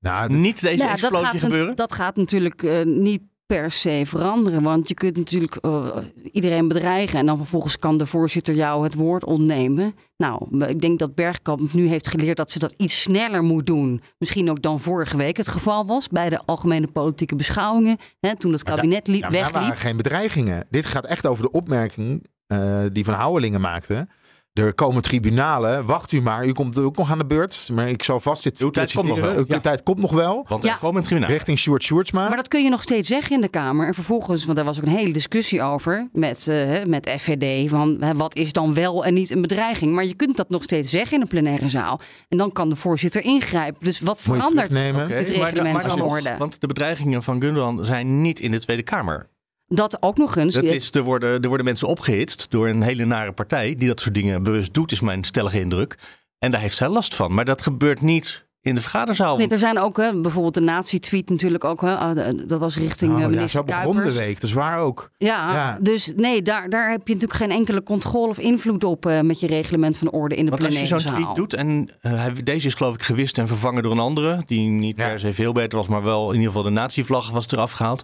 Nou, dit- niet deze Nou explosie gaat, gebeuren? Dat gaat natuurlijk eh, niet per se veranderen. Want je kunt natuurlijk eh, iedereen bedreigen. En dan vervolgens kan de voorzitter jou het woord ontnemen. Nou, ik denk dat Bergkamp nu heeft geleerd dat ze dat iets sneller moet doen. Misschien ook dan vorige week het geval was. Bij de algemene politieke beschouwingen. Hè, toen het kabinet liep, ja, maar daar wegliep. waren geen bedreigingen. Dit gaat echt over de opmerking eh, die Van Houwelingen maakte. Er komen tribunalen. Wacht u maar. U komt ook nog aan de beurt. Maar ik zal vast dit Uw tijd komt nog wel. Uw Ja. tijd komt nog wel. Want Ja. er komen een tribunaal. Richting Sjoerd Sjoerdsma. Maar dat kun je nog steeds zeggen in de Kamer. En vervolgens, want daar was ook een hele discussie over met, hè, met FVD. Van hè, wat is dan wel en niet een bedreiging? Maar je kunt dat nog steeds zeggen in een plenaire zaal. En dan kan de voorzitter ingrijpen. Dus wat verandert terugnemen. Oké, het maar- reglement maar van orde? Want de bedreigingen van Gundogan zijn niet in de Tweede Kamer. Dat ook nog eens. Dat is, er, worden, er worden mensen opgehitst door een hele nare partij die dat soort dingen bewust doet, is mijn stellige indruk. En daar heeft zij last van. Maar dat gebeurt niet in de vergaderzaal. Nee, er zijn ook hè, bijvoorbeeld de nazi-tweet natuurlijk ook. Hè, ah, dat was richting eh, Oh, ja, minister zo begon Kuipers. de week. Dat is waar ook. Ja, Ja. dus nee, daar, daar heb je natuurlijk geen enkele controle of invloed op eh, met je reglement van orde in de Want als je plenaire zo'n tweet doet en eh, hij- deze is geloof ik gewist en vervangen door een andere, die niet Ja. per se veel beter was, maar wel in ieder geval de nazi-vlag was eraf gehaald.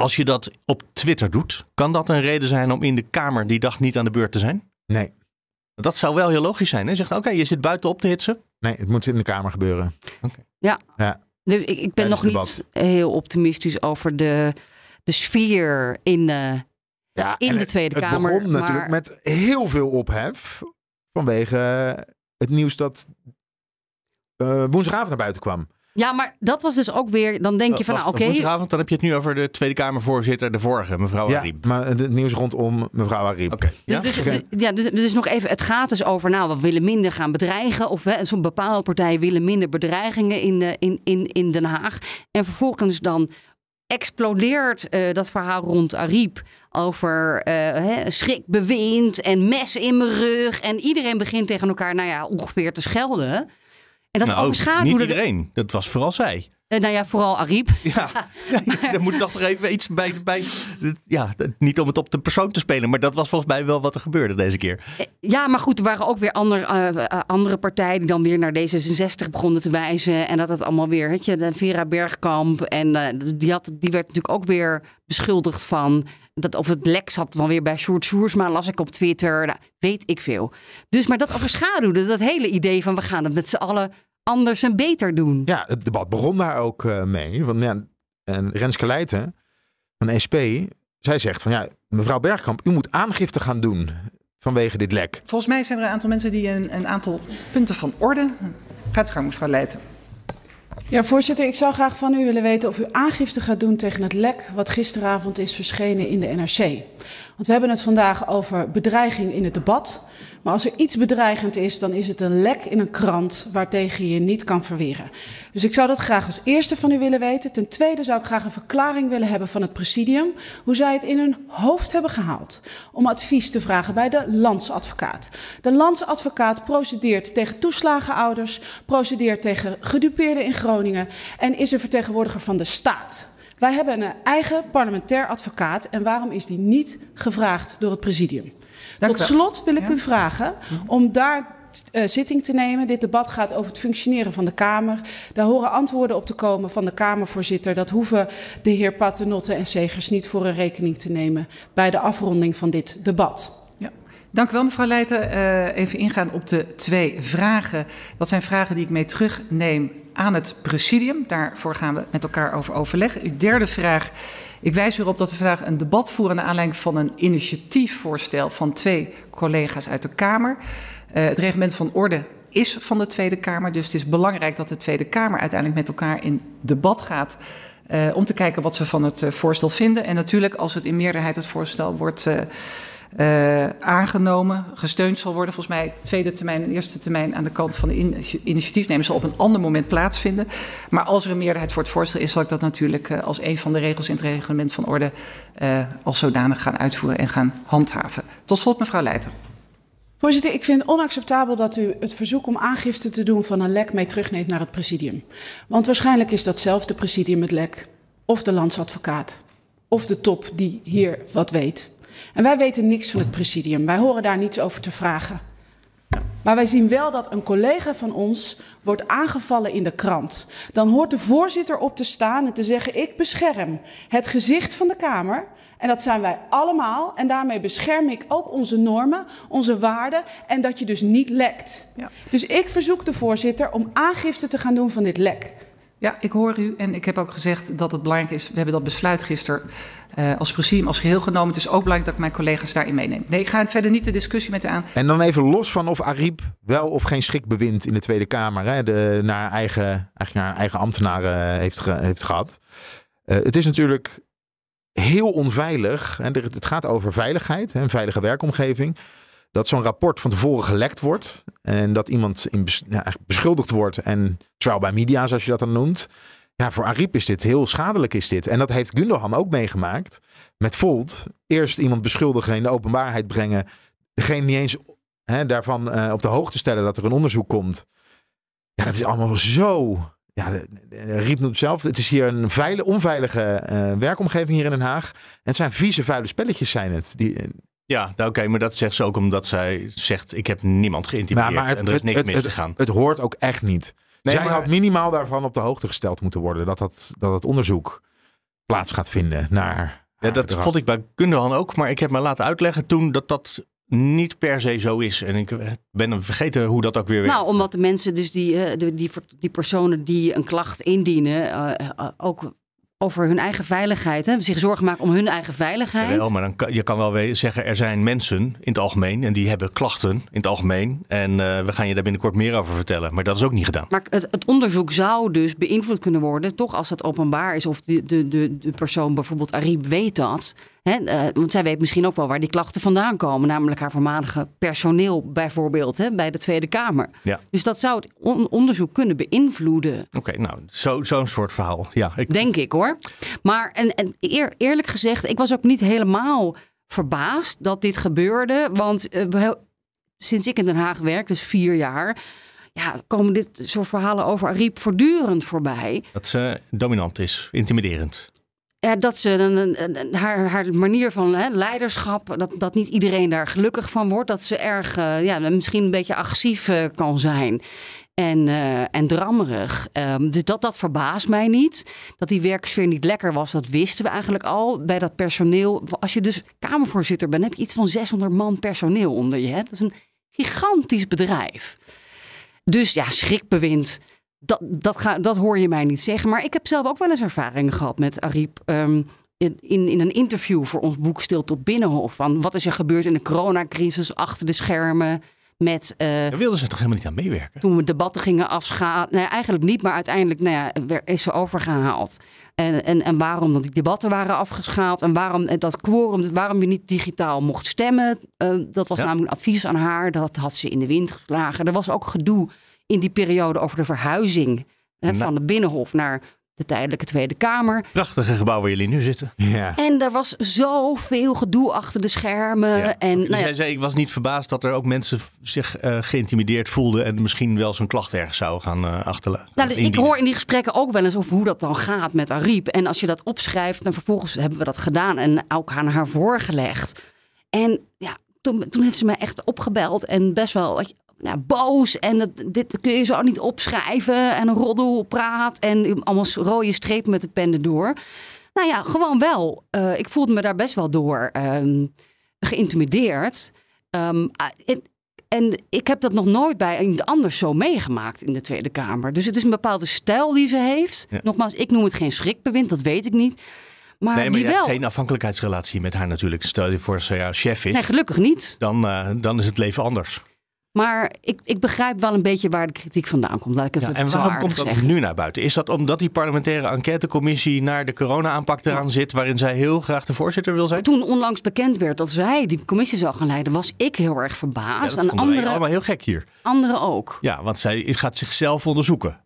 Als je dat op Twitter doet, kan dat een reden zijn om in de Kamer die dag niet aan de beurt te zijn? Nee. Dat zou wel heel logisch zijn. Hè? Zegt, oké, je zit buiten op te hitsen. Nee, het moet in de Kamer gebeuren. Ja. Ja. Ik, ik ben nog het niet heel optimistisch over de, de sfeer in de, Ja, in de het- Tweede het Kamer. begon natuurlijk met heel veel ophef. Vanwege het nieuws dat eh, woensdagavond naar buiten kwam. Ja, maar dat was dus ook weer. Dan denk je van, nou, oké. Woensdagavond, dan heb je het nu over de Tweede Kamervoorzitter, de vorige, mevrouw ja, Ariep. maar het nieuws rondom mevrouw Ariep. Oké. Ja? Dus, dus, ja, dus, dus nog even, het gaat dus over, nou, we willen minder gaan bedreigen. Of hè, zo'n bepaalde partijen willen minder bedreigingen in, eh, in, in, in Den Haag. En vervolgens dan explodeert eh, dat verhaal rond Ariep over eh, hè, schrikbewind en mes in mijn rug. En iedereen begint tegen elkaar, nou ja, ongeveer te schelden. En dat nou, overschaduwde... niet de- iedereen. Dat was vooral zij. eh, nou ja, vooral Ariep. Ja, daar moet toch even iets bij, bij. Ja, niet om het op de persoon te spelen, maar dat was volgens mij wel wat er gebeurde deze keer. Ja, maar goed, er waren ook weer andere, eh, eh, andere partijen die dan weer naar D66 begonnen te wijzen. En dat het allemaal weer, weet je, de Vera Bergkamp. En eh, die, had, die werd natuurlijk ook weer beschuldigd van. Dat of het lek zat dan weer bij Sjoerd Sjoersma, las ik op Twitter. Nou, weet ik veel. Dus, maar dat overschaduwde dat hele idee van we gaan het met z'n allen anders en beter doen. Ja, het debat begon daar ook eh, mee. Want ja, en Renske Leijten van SP, zij zegt van ja, mevrouw Bergkamp, u moet aangifte gaan doen vanwege dit lek? Volgens mij zijn er een aantal mensen die een, een aantal punten van orde. Gaat u gang, mevrouw Leijten. Ja, voorzitter, ik zou graag van u willen weten of u aangifte gaat doen tegen het lek wat gisteravond is verschenen in de NRC. Want we hebben het vandaag over bedreiging in het debat. Maar als er iets bedreigend is, dan is het een lek in een krant waartegen je je niet kan verweren. Dus ik zou dat graag als eerste van u willen weten. Ten tweede zou ik graag een verklaring willen hebben van het presidium. Hoe zij het in hun hoofd hebben gehaald om advies te vragen bij de landsadvocaat. De landsadvocaat procedeert tegen toeslagenouders, procedeert tegen gedupeerden in Groningen en is een vertegenwoordiger van de staat. Wij hebben een eigen parlementair advocaat en waarom is die niet gevraagd door het presidium? Dank Tot slot wil ik Ja. u vragen om daar eh, zitting te nemen. Dit debat gaat over het functioneren van de Kamer. Daar horen antwoorden op te komen van de Kamervoorzitter. Dat hoeven de heer Paternotte en Segers niet voor een rekening te nemen bij de afronding van dit debat. Ja. Dank u wel, mevrouw Leijten. Eh, even ingaan op de twee vragen. Dat zijn vragen die ik mee terugneem aan het presidium. Daarvoor gaan we met elkaar over overleggen. Uw derde vraag. Ik wijs erop dat we vandaag een debat voeren naar aanleiding van een initiatiefvoorstel van twee collega's uit de Kamer. Eh, het reglement van orde is van de Tweede Kamer. Dus het is belangrijk dat de Tweede Kamer uiteindelijk met elkaar in debat gaat. eh, om te kijken wat ze van het eh, voorstel vinden. En natuurlijk, als het in meerderheid het voorstel wordt eh, aangenomen, gesteund zal worden. Volgens mij tweede termijn en eerste termijn aan de kant van de in- initiatiefnemers zal op een ander moment plaatsvinden. Maar als er een meerderheid voor het voorstel is, zal ik dat natuurlijk eh, als een van de regels in het reglement van orde eh, als zodanig gaan uitvoeren en gaan handhaven. Tot slot, mevrouw Leijten. Voorzitter, ik vind het onacceptabel dat u het verzoek om aangifte te doen van een lek mee terugneemt naar het presidium. Want waarschijnlijk is datzelfde presidium het lek, of de landsadvocaat, of de top die hier wat weet. En wij weten niks van het presidium. Wij horen daar niets over te vragen. Maar wij zien wel dat een collega van ons wordt aangevallen in de krant. Dan hoort de voorzitter op te staan en te zeggen: Ik bescherm het gezicht van de Kamer. En dat zijn wij allemaal. En daarmee bescherm ik ook onze normen, onze waarden. En dat je dus niet lekt. Ja. Dus ik verzoek de voorzitter om aangifte te gaan doen van dit lek. Ja, ik hoor u en ik heb ook gezegd dat het belangrijk is. We hebben dat besluit gisteren uh, als presidium, als geheel genomen. Het is ook belangrijk dat ik mijn collega's daarin meeneem. Nee, ik ga verder niet de discussie met u aan. En dan even los van of Ariep wel of geen schik bewint in de Tweede Kamer. Hè, de, naar, eigen, eigenlijk naar eigen ambtenaren heeft, ge, heeft gehad. Uh, het is natuurlijk heel onveilig. En het gaat over veiligheid, een veilige werkomgeving. Dat zo'n rapport van tevoren gelekt wordt. En dat iemand in bes, beschuldigd wordt. En trial by media, zoals je dat dan noemt. Ja, voor Ariep is dit heel schadelijk. Is dit. En dat heeft Gundogan ook meegemaakt. Met Volt. Eerst iemand beschuldigen, in de openbaarheid brengen. Degene niet eens hè, daarvan uh, op de hoogte stellen dat er een onderzoek komt. Ja, dat is allemaal zo ja, Riep noemt zelf, het is hier een veile, onveilige uh, werkomgeving hier in Den Haag. En het zijn vieze, vuile spelletjes zijn het. Die, uh, ja, nou, oké, okay, maar dat zegt ze ook omdat zij zegt, ik heb niemand geïntimideerd maar het, en er is niks het, mis het, gegaan. Het, het hoort ook echt niet. Nee, zij maar- had minimaal daarvan op de hoogte gesteld moeten worden. Dat dat, dat het onderzoek plaats gaat vinden naar... Ja, dat gedrag. vond ik bij Kundehan ook, maar ik heb me laten uitleggen toen dat dat niet per se zo is. En ik eh, ben vergeten hoe dat ook weer werkt. Nou, omdat de mensen, dus die, eh, de- die, die personen die een klacht indienen, eh, ook over hun eigen veiligheid, hè, zich zorgen maken om hun eigen veiligheid. Jawel, maar dan kan, je kan wel weer zeggen, er zijn mensen in het algemeen en die hebben klachten in het algemeen. En eh, we gaan je daar binnenkort meer over vertellen. Maar dat is ook niet gedaan. Maar het, het onderzoek zou dus beïnvloed kunnen worden, toch als het openbaar is of de, de, de, de persoon, bijvoorbeeld Ariep, weet dat. Hè? eh, want zij weet misschien ook wel waar die klachten vandaan komen, namelijk haar voormalige personeel bijvoorbeeld hè, bij de Tweede Kamer. Ja. Dus dat zou het on- onderzoek kunnen beïnvloeden. Oké, nou, zo- zo'n soort verhaal. Ja, ik, Denk ik hoor. Maar en, en eer- eerlijk gezegd, ik was ook niet helemaal verbaasd dat dit gebeurde. Want eh, sinds ik in Den Haag werk, dus vier jaar, ja, komen dit soort verhalen over Ariep voortdurend voorbij. dat ze dominant is, intimiderend. Ja, dat ze haar, haar manier van hè, leiderschap, dat, dat niet iedereen daar gelukkig van wordt. Dat ze erg, eh, ja, misschien een beetje agressief eh, kan zijn. En, eh, en drammerig. Ehm, dus dat, dat verbaast mij niet. Dat die werksfeer niet lekker was, dat wisten we eigenlijk al. Bij dat personeel. Als je dus Kamervoorzitter bent, heb je iets van 600 man personeel onder je. Hè? Dat is een gigantisch bedrijf. Dus ja, schrikbewind. Dat, dat, ga, dat hoor je mij niet zeggen. Maar ik heb zelf ook wel eens ervaringen gehad met Ariep. ehm, in, in een interview voor ons boek Stil tot Binnenhof. Van wat is er gebeurd in de coronacrisis achter de schermen. Met, eh, Daar wilden ze toch helemaal niet aan meewerken? toen we debatten gingen afschalen. Nee, eigenlijk niet, maar uiteindelijk nou ja, is ze overgehaald. En, en, en waarom dat die debatten waren afgeschaald. En waarom eh, dat quorum, waarom je niet digitaal mocht stemmen. eh, dat was Ja. namelijk een advies aan haar. Dat had ze in de wind geslagen. Er was ook gedoe in die periode over de verhuizing hè, Nou. van de Binnenhof naar de tijdelijke Tweede Kamer. Prachtige gebouw waar jullie nu zitten. Ja. En er was zoveel gedoe achter de schermen. Ja. En nou ja, zei, ik was niet verbaasd dat er ook mensen zich eh, geïntimideerd voelden en misschien wel zo'n klacht ergens zouden gaan eh achterlaten. Nou, dus ik hoor in die gesprekken ook wel eens over hoe dat dan gaat met Ariep. En als je dat opschrijft, dan vervolgens hebben we dat gedaan en ook aan haar voorgelegd. En ja, toen, toen heeft ze mij echt opgebeld en best wel ja, boos. En dat, dit kun je zo niet opschrijven. En een roddelpraat en allemaal rode strepen met de pen erdoor. Nou ja, gewoon wel. Eh, ik voelde me daar best wel door ehm, geïntimideerd. Ehm, en, en ik heb dat nog nooit bij iemand anders zo meegemaakt in de Tweede Kamer. Dus het is een bepaalde stijl die ze heeft. Ja. Nogmaals, ik noem het geen schrikbewind, dat weet ik niet. Maar, nee, maar die je wel. hebt geen afhankelijkheidsrelatie met haar natuurlijk. Stel je voor ze jouw chef is, Nee, gelukkig niet. dan, eh, dan is het leven anders. Maar ik, ik begrijp wel een beetje waar de kritiek vandaan komt. Laat ik het Ja, en waarom komt dat zeggen. nu naar buiten? Is dat omdat die parlementaire enquêtecommissie naar de corona-aanpak eraan zit, waarin zij heel graag de voorzitter wil zijn? Toen onlangs bekend werd dat zij die commissie zou gaan leiden, was ik heel erg Ja, verbaasd. dat en anderen allemaal heel gek hier. anderen ook. Ja, want zij gaat zichzelf onderzoeken.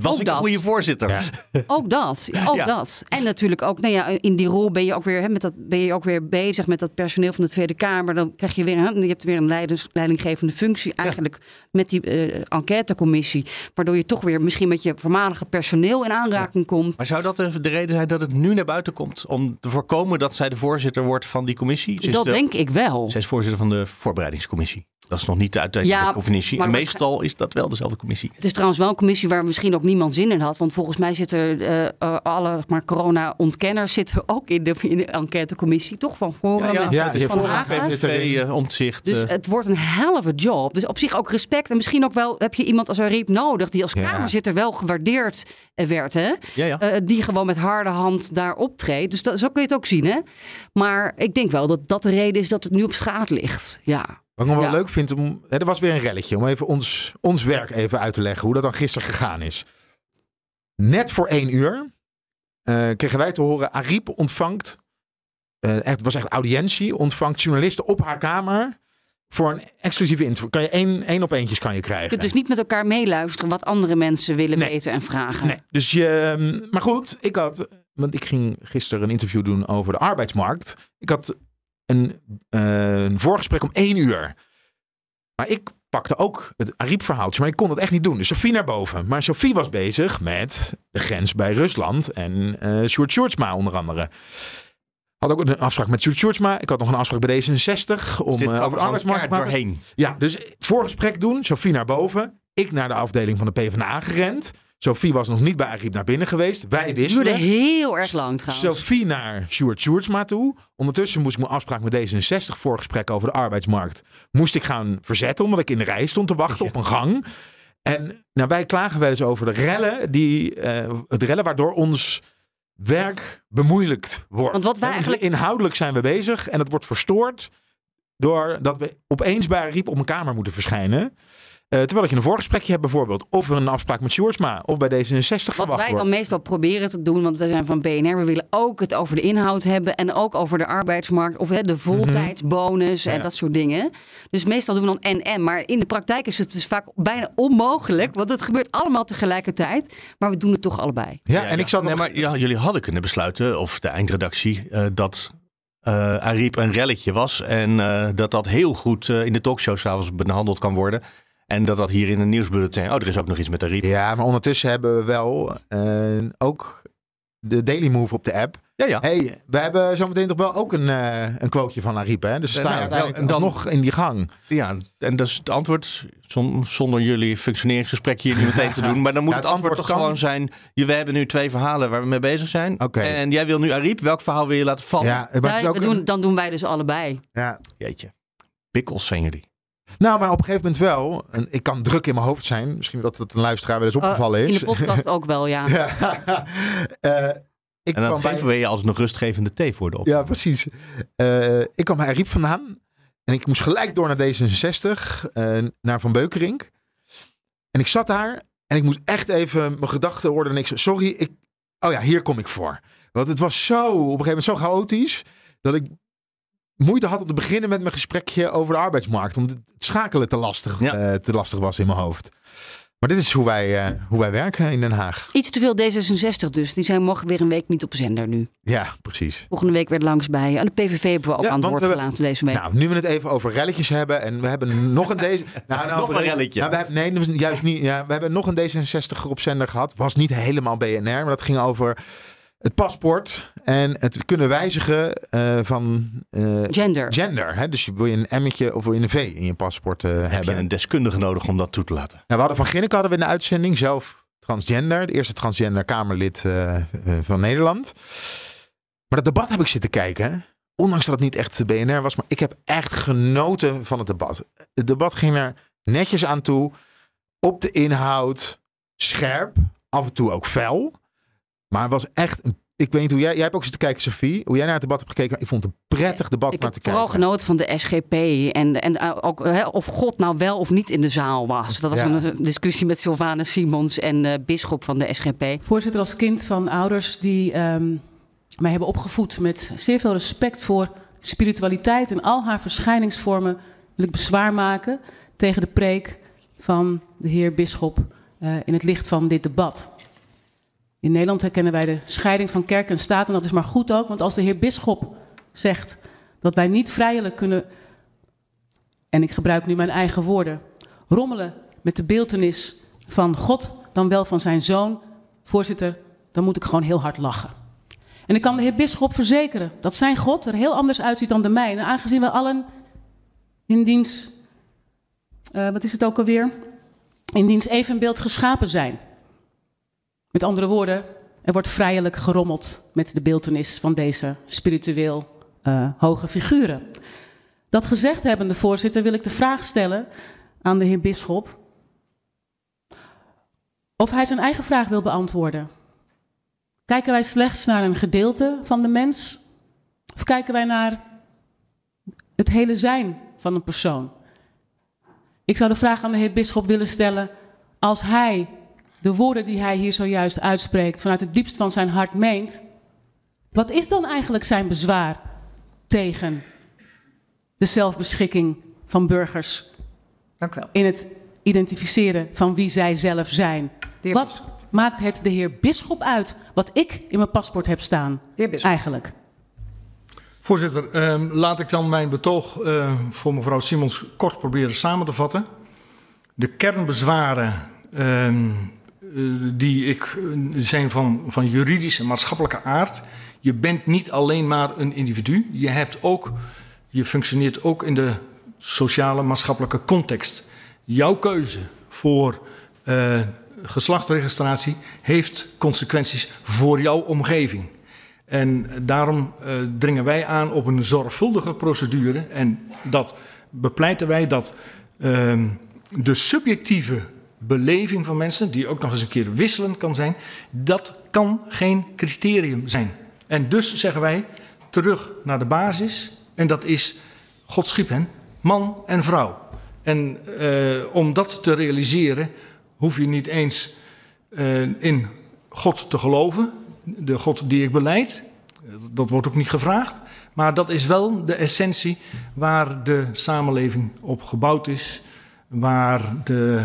Was Ook ik dat. een goede voorzitter? Ook dat, ook Ja. dat. En natuurlijk ook, nou ja, in die rol ben je ook weer, hè, met dat, ben je ook weer bezig met dat personeel van de Tweede Kamer. Dan krijg je weer, hè, je hebt weer een leiders, leidinggevende functie eigenlijk met die eh, enquêtecommissie. Waardoor je toch weer misschien met je voormalige personeel in aanraking komt. Maar zou dat de de reden zijn dat het nu naar buiten komt? Om te voorkomen dat zij de voorzitter wordt van die commissie? Ze Dat de- denk ik wel. Zij is voorzitter van de voorbereidingscommissie. Dat is nog niet de uiteindelijke Ja, commissie. En meestal is dat wel dezelfde commissie. Het is trouwens wel een commissie waar misschien ook niemand zin in had. Want volgens mij zitten eh, eh, alle maar corona-ontkenners zitten ook in de, in de enquêtecommissie. Toch van Forum en Ja, van Forum Hagen. zit erin. PVV, omzicht. Dus eh, het wordt een helve job. Dus op zich ook respect. En misschien ook wel heb je iemand als Ariep nodig... die als Ja. kamerzitter wel gewaardeerd eh, werd. Hè? ja, ja. Eh, die gewoon met harde hand daar optreedt. Dus dat, zo kun je het ook zien. Hè? Maar ik denk wel dat dat de reden is dat het nu op straat ligt. Ja. Wat ik nog wel Ja. leuk vind, om, hè, er was weer een relletje. Om even ons, ons werk even uit te leggen. Hoe dat dan gisteren gegaan is. Net voor één uur eh, kregen wij te horen. Ariep ontvangt, eh, echt, het was echt audiëntie. Ontvangt journalisten op haar kamer. Voor een exclusieve interview. Kan je één, één op eentjes kan je Je krijgen. kunt dus niet met elkaar meeluisteren... wat andere mensen willen Nee. weten en vragen. Nee, dus je, ehm, maar goed, ik had, want ik ging gisteren een interview doen over de arbeidsmarkt. Ik had een, eh, een voorgesprek om één uur. Maar ik pakte ook het Ariep-verhaaltje, maar ik kon dat echt niet doen. Dus Sofie naar boven. Maar Sofie was bezig met de grens bij Rusland en eh Sjoerd Sjoerdsma onder andere. Had ook een afspraak met Sjoerd Sjoerdsma. Ik had nog een afspraak bij D66 om eh, over de arbeidsmarkt te praten. doorheen. Ja, dus het voorgesprek doen. Sofie naar boven. Ik naar de afdeling van de PvdA gerend. Sofie was nog niet bij Ariep naar binnen geweest. Wij Het duurde wisten. heel erg lang trouwens. Sofie naar Sjoerd Sjoerdsma toe. Ondertussen moest ik mijn afspraak met D66 voorgesprek over de arbeidsmarkt. Moest ik gaan verzetten omdat ik in de rij stond te wachten op een gang. En nou, wij klagen wel eens over de rellen, die, eh, het rellen waardoor ons werk bemoeilijkt wordt. Want wat wij eigenlijk- Inhoudelijk zijn we bezig en het wordt verstoord doordat we opeens bij Riep op een kamer moeten verschijnen. Eh, terwijl ik in een voorgesprekje heb bijvoorbeeld. Of een afspraak met Sjoerdsma of bij D66 Wat verwacht wij wordt. dan meestal proberen te doen, want we zijn van BNR, we willen ook het over de inhoud hebben en ook over de arbeidsmarkt of hè, de voltijdsbonus en Mhm. Ja. dat soort dingen. Dus meestal doen we dan en-en, maar in de praktijk is het dus vaak bijna onmogelijk, want het gebeurt allemaal tegelijkertijd, maar we doen het toch allebei. Ja, en ik zat nee, nog- maar ja, jullie hadden kunnen besluiten, of de eindredactie, eh, dat eh Ariep een relletje was. En eh, dat dat heel goed eh, in de talkshow s'avonds behandeld kan worden. En dat dat hier in een nieuwsbulletin, oh, er is ook nog iets met Ariep. Ja, maar ondertussen hebben we wel eh, ook de Daily Move op de app. Ja, ja. Hey, we hebben zometeen toch wel ook een, eh een quoteje van Ariep, hè? Dus we staan nou, uiteindelijk dan- nog in die gang. Ja, en dat is het antwoord. Zon- zonder jullie functioneringsgesprek hier niet meteen te doen. Maar dan moet Ja, het, het antwoord, antwoord toch kan- gewoon zijn: je- we hebben nu twee verhalen waar we mee bezig zijn. Oké. En jij wil nu Ariep. Welk verhaal wil je laten vallen? Ja, maar ook doen, dan doen wij dus allebei. ja. Jeetje. Pikkels zijn jullie. Nou, maar op een gegeven moment wel. En ik kan druk in mijn hoofd zijn. Misschien dat het een luisteraar wel eens opgevallen Oh, is. in de podcast ook wel, ja. Ja. Eh, Ik en dan kwam bij- geven we je altijd nog rustgevende thee voor de op. Ja, precies. Eh, ik kwam bij Riep vandaan. En ik moest gelijk door naar D66. eh, naar Van Beukerink. En ik zat daar. En ik moest echt even mijn gedachten worden. En ik zei, sorry, ik... Oh ja, hier kom ik voor. Want het was zo, op een gegeven moment zo chaotisch. Dat ik moeite had om te beginnen met mijn gesprekje over de arbeidsmarkt. Omdat het schakelen te lastig, eh, te lastig was in mijn hoofd. Maar dit is hoe wij, eh, hoe wij werken in Den Haag. Iets te veel D66 dus. Die zijn morgen weer een week niet op zender nu. Ja, precies. Volgende week weer langs bij. Aan de PVV hebben we ook Ja, aan het want woord we- gelaten deze week. Nou, nu we het even over relletjes hebben. En we hebben nog een deze. Nou, nou, Nog een relletje. Nou, we hebben, nee, dat was juist niet. Ja, we hebben nog een D66 op zender gehad. Was niet helemaal BNR, maar dat ging over het paspoort en het kunnen wijzigen eh, van eh, Gender. gender. Hè? Dus wil je een M'tje of wil je een V in je paspoort eh, Heb hebben? je een deskundige nodig om dat toe te laten? Nou, we hadden van Ginneke hadden we in de uitzending zelf transgender. De eerste transgender Kamerlid van Nederland. Maar dat debat heb ik zitten kijken. hè. Ondanks dat het niet echt de BNR was. Maar ik heb echt genoten van het debat. Het debat ging er netjes aan toe. Op de inhoud. Scherp. Af en toe ook fel. Maar het was echt... Een, ik weet niet hoe jij... Jij hebt ook zitten kijken, Sophie. Hoe jij naar het debat hebt gekeken. Ik vond het een prettig debat Ik naar heb te vooral kijken. genoten van de SGP. En, en eh, ook hè, of God nou wel of niet in de zaal was. Dat was Ja. een discussie met Sylvana Simons en eh Bisschop van de SGP. Voorzitter, als kind van ouders die ehm, mij hebben opgevoed met zeer veel respect voor spiritualiteit en al haar verschijningsvormen, wil ik bezwaar maken tegen de preek van de heer Bisschop eh, in het licht van dit debat. In Nederland herkennen wij de scheiding van kerk en staat en dat is maar goed ook, want als de heer Bisschop zegt dat wij niet vrijelijk kunnen, en ik gebruik nu mijn eigen woorden, rommelen met de beeltenis van God dan wel van zijn zoon, voorzitter, dan moet ik gewoon heel hard lachen. En ik kan de heer Bisschop verzekeren dat zijn God er heel anders uitziet dan de mijne, aangezien we allen in diens, eh, wat is het ook alweer, in diens evenbeeld geschapen zijn. Met andere woorden, er wordt vrijelijk gerommeld met de beeltenis van deze spiritueel eh, hoge figuren. Dat gezegd hebbende, voorzitter, wil ik de vraag stellen aan de heer Bisschop of hij zijn eigen vraag wil beantwoorden. Kijken wij slechts naar een gedeelte van de mens? Of kijken wij naar het hele zijn van een persoon? Ik zou de vraag aan de heer Bisschop willen stellen: als hij de woorden die hij hier zojuist uitspreekt vanuit het diepst van zijn hart meent, wat is dan eigenlijk zijn bezwaar tegen de zelfbeschikking van burgers Dank u wel. in het identificeren van wie zij zelf zijn. heer Wat maakt het de heer Bisschop uit wat ik in mijn paspoort heb staan? Eigenlijk. Voorzitter, ehm, laat ik dan mijn betoog eh, voor mevrouw Simons kort proberen samen te vatten. De kernbezwaren ehm, eh, die ik, eh, zijn van, van juridische en maatschappelijke aard. Je bent niet alleen maar een individu. Je, hebt ook, je functioneert ook in de sociale maatschappelijke context. Jouw keuze voor eh, geslachtsregistratie heeft consequenties voor jouw omgeving. En daarom eh, dringen wij aan op een zorgvuldige procedure. En dat bepleiten wij dat ehm, de subjectieve beleving van mensen, die ook nog eens een keer wisselend kan zijn, dat kan geen criterium zijn. En dus zeggen wij terug naar de basis. En dat is, God schiep hen, man en vrouw. En eh, om dat te realiseren, hoef je niet eens eh, in God te geloven, de God die ik beleid. Dat wordt ook niet gevraagd. Maar dat is wel de essentie waar de samenleving op gebouwd is, waar de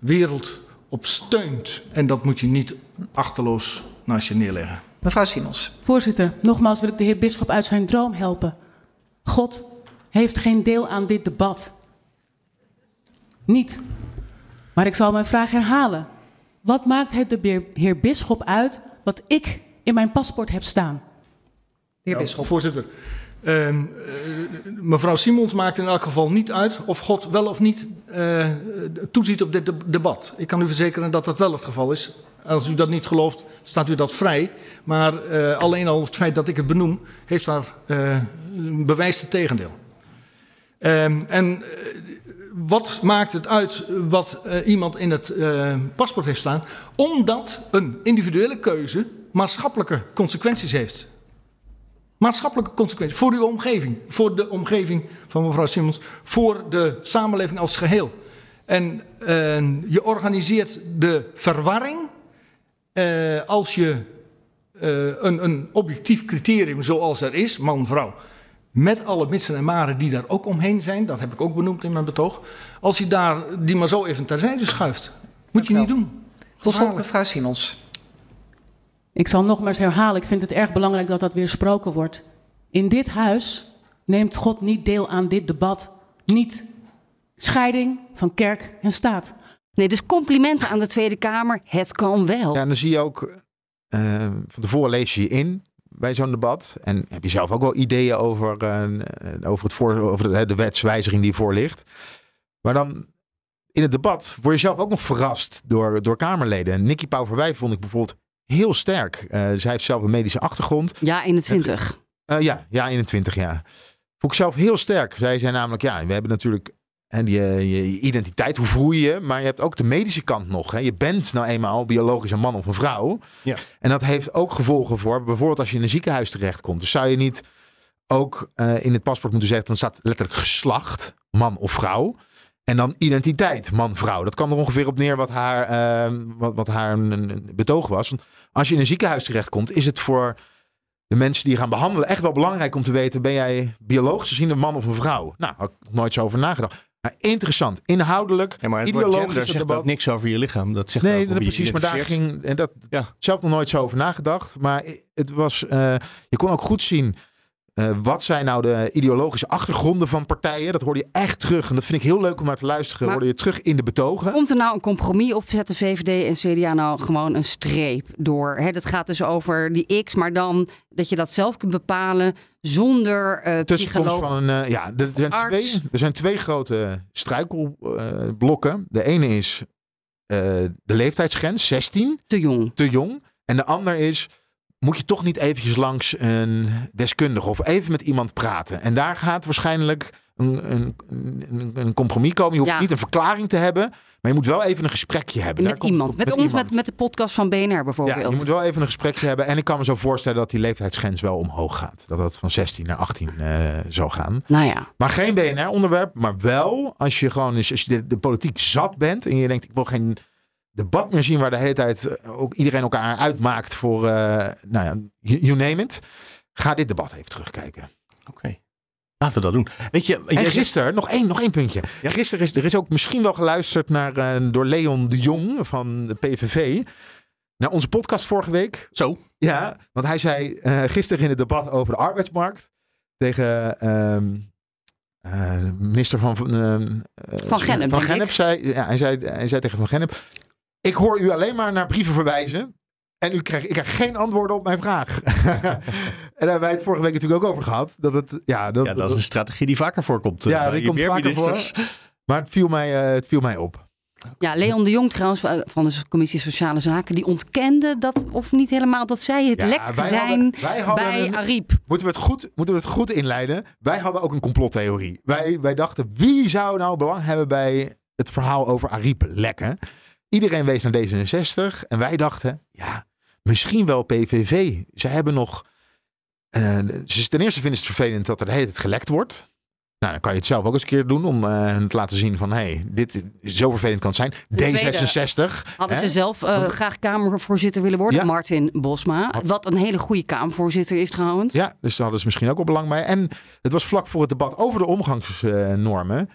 wereld op steunt. En dat moet je niet achterloos naast je neerleggen. Mevrouw Simons. Voorzitter, nogmaals wil ik de heer Bisschop uit zijn droom helpen. God heeft geen deel aan dit debat. Niet. Maar ik zal mijn vraag herhalen. Wat maakt het de heer Bisschop uit wat ik in mijn paspoort heb staan? Heer Nou, Bisschop. Voorzitter, ehm, eh, mevrouw Simons maakt in elk geval niet uit of God wel of niet eh, toeziet op dit de- debat. Ik kan u verzekeren dat dat wel het geval is. Als u dat niet gelooft, staat u dat vrij. Maar eh, alleen al het feit dat ik het benoem, heeft daar bewijst het tegendeel. Ehm, en wat maakt het uit wat iemand in het paspoort heeft staan? Omdat een individuele keuze maatschappelijke consequenties heeft. Maatschappelijke consequenties voor uw omgeving, voor de omgeving van mevrouw Simons, voor de samenleving als geheel. En uh, je organiseert de verwarring uh, als je uh, een, een, objectief criterium zoals er is, man-vrouw, met alle mitsen en maren die daar ook omheen zijn, dat heb ik ook benoemd in mijn betoog, als je daar die maar zo even terzijde schuift, moet je niet doen. Tot slot mevrouw Simons. Ik zal nogmaals herhalen, ik vind het erg belangrijk dat dat weer gesproken wordt. In dit huis neemt God niet deel aan dit debat. Niet. Scheiding van kerk en staat. Nee, dus complimenten aan de Tweede Kamer. Het kan wel. Ja, en dan zie je ook, uh, van tevoren lees je je in bij zo'n debat. En heb je zelf ook wel ideeën over, uh, over, het voor, over de, de wetswijziging die voor ligt. Maar dan in het debat word je zelf ook nog verrast door, door Kamerleden. Nicky Pauverwij vond ik bijvoorbeeld heel sterk. Uh, zij heeft zelf een medische achtergrond. Ja, 21. Uh, ja, ja, 21 jaar. Vond ik zelf heel sterk. Zij zei namelijk, ja, we hebben natuurlijk en je, je, je, identiteit, hoe voel je je, maar je hebt ook de medische kant nog. Hè. Je bent nou eenmaal biologisch een man of een vrouw. Ja. En dat heeft ook gevolgen voor bijvoorbeeld als je in een ziekenhuis terechtkomt. Dus zou je niet ook uh, in het paspoort moeten zeggen, dan staat letterlijk geslacht, man of vrouw. En dan identiteit, man-vrouw. Dat kwam er ongeveer op neer wat haar, uh, wat, wat haar een, een betoog was. Want als je in een ziekenhuis terechtkomt, is het voor de mensen die je gaan behandelen echt wel belangrijk om te weten: ben jij biologisch gezien een man of een vrouw? Nou, had ik nooit zo over nagedacht. Maar interessant, inhoudelijk, ja, maar het ideologisch zegt debat. ook niks over je lichaam. Dat zegt nee, nee precies. Maar daar ging en dat ja. zelf nog nooit zo over nagedacht. Maar het was, uh, je kon ook goed zien. Uh, wat zijn nou de ideologische achtergronden van partijen? Dat hoorde je echt terug. En dat vind ik heel leuk om naar te luisteren. Maar hoorde je terug in de betogen. Komt er nou een compromis of zetten VVD en CDA nou gewoon een streep door? Hè, dat gaat dus over die X, maar dan dat je dat zelf kunt bepalen zonder uh, Tussenkomst van een. Uh, ja, er zijn, arts. twee, er zijn twee grote struikelblokken. de ene is de leeftijdsgrens, 16. Te jong. Te jong. En de ander is moet je toch niet eventjes langs een deskundige of even met iemand praten. En daar gaat waarschijnlijk een, een, een, een compromis komen. Je hoeft Ja. niet een verklaring te hebben, maar je moet wel even een gesprekje hebben. Met iemand. op. Met, ons, iemand. met, met de podcast van BNR bijvoorbeeld. Ja, je moet wel even een gesprekje hebben. En ik kan me zo voorstellen dat die leeftijdsgrens wel omhoog gaat. Dat dat van 16 naar 18 uh, zou gaan. Nou ja. Maar geen BNR-onderwerp. Maar wel als je gewoon als je de, de politiek zat bent. En je denkt, ik wil geen debat meer zien waar de hele tijd eh, ook iedereen elkaar uitmaakt voor, uh, nou ja, you, you name it. Ga dit debat even terugkijken. Oké. Okay. Laten we dat doen. Weet je, en gisteren, zegt... nog één, nog één puntje. Ja? Gisteren is er is ook misschien wel geluisterd naar, uh, door Leon de Jong van de PVV. Naar onze podcast vorige week. Zo. Ja, want hij zei uh, gisteren in het debat over de arbeidsmarkt tegen uh, minister van, van Gennep. Van Gennep zei, ja, hij, zei, hij zei tegen Van Gennep: Ik hoor u alleen maar naar brieven verwijzen. En u krijgt, ik krijg geen antwoorden op mijn vraag. en daar hebben wij het vorige week natuurlijk ook over gehad. Dat, het, ja, dat, ja, dat is een strategie die vaker voorkomt. Ja, die komt vaker voor. Maar het viel mij, uh, het viel mij op. Ja, Leon de Jong trouwens van de Commissie Sociale Zaken, die ontkende dat, of niet helemaal, dat zij het ja, lek wij zijn hadden, wij hadden bij een, Ariep. Moeten we, het goed, moeten we het goed inleiden? Wij hadden ook een complottheorie. Wij, wij dachten, wie zou nou belang hebben bij het verhaal over Ariep lekken? Iedereen wees naar D66 en wij dachten, ja, misschien wel PVV. Ze hebben nog. Uh, ze, ten eerste vinden ze het vervelend dat er de hele tijd gelekt wordt. Nou, dan kan je het zelf ook eens een keer doen om uh, te laten zien van hé, hey, dit zo vervelend kan het zijn. D66. Hadden hè? ze zelf uh, graag Kamervoorzitter willen worden, ja. Martin Bosma. Had... Wat een hele goede Kamervoorzitter is trouwens. Ja, dus daar hadden ze misschien ook wel belang bij. En het was vlak voor het debat over de omgangsnormen.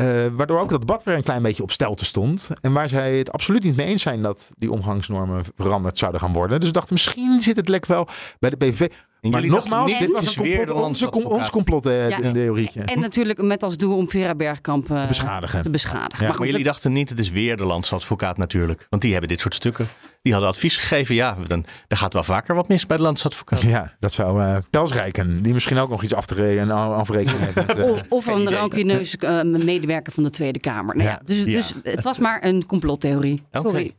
Uh, waardoor ook dat debat weer een klein beetje op stelte stond. En waar zij het absoluut niet mee eens zijn dat die omgangsnormen veranderd zouden gaan worden. Dus dachten misschien zit het lek wel bij de PVV. En maar nogmaals, dit was een complot, onze, ons complottheorietje. Ja. En natuurlijk met als doel om Vera Bergkamp uh, te beschadigen. Te beschadigen. Ja, maar, goed, maar jullie dat... dachten niet, het is weer de landsadvocaat natuurlijk. Want die hebben dit soort stukken. Die hadden advies gegeven. Ja, dan, dan gaat wel vaker wat mis bij de landsadvocaat. Ja, dat zou uh, Pels rijken. Die misschien ook nog iets af te en afrekenen heeft. Met, uh, of, een rancuneus uh, medewerker van de Tweede Kamer. Nou, ja, dus, dus het was maar een complottheorie. Sorry. Okay.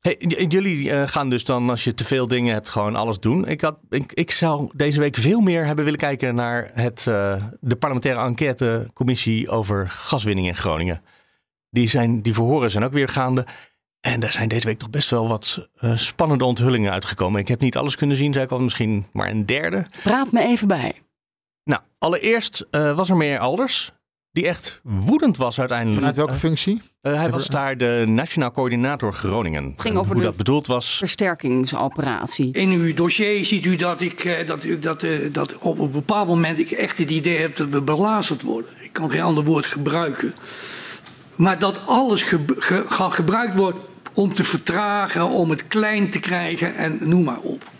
Hey, jullie uh, gaan dus dan, als je te veel dingen hebt, gewoon alles doen. Ik, had, ik, ik zou deze week veel meer hebben willen kijken naar het, uh, de parlementaire enquêtecommissie over gaswinning in Groningen. Die, zijn, die verhoren zijn ook weer gaande. En daar zijn deze week toch best wel wat uh, spannende onthullingen uitgekomen. Ik heb niet alles kunnen zien, zei ik al, misschien maar een derde. Praat me even bij. Nou, allereerst was er meer Alders, die echt woedend was uiteindelijk. Vanuit welke functie? Uh, hij was daar de Nationaal Coördinator Groningen. Het ging over hoe de dat bedoeld was. versterkingsoperatie. In uw dossier ziet u dat ik dat, dat, dat op een bepaald moment ik echt het idee heb dat we belazerd worden. Ik kan geen ander woord gebruiken. Maar dat alles ge, ge, gebruikt wordt om te vertragen, om het klein te krijgen en noem maar op.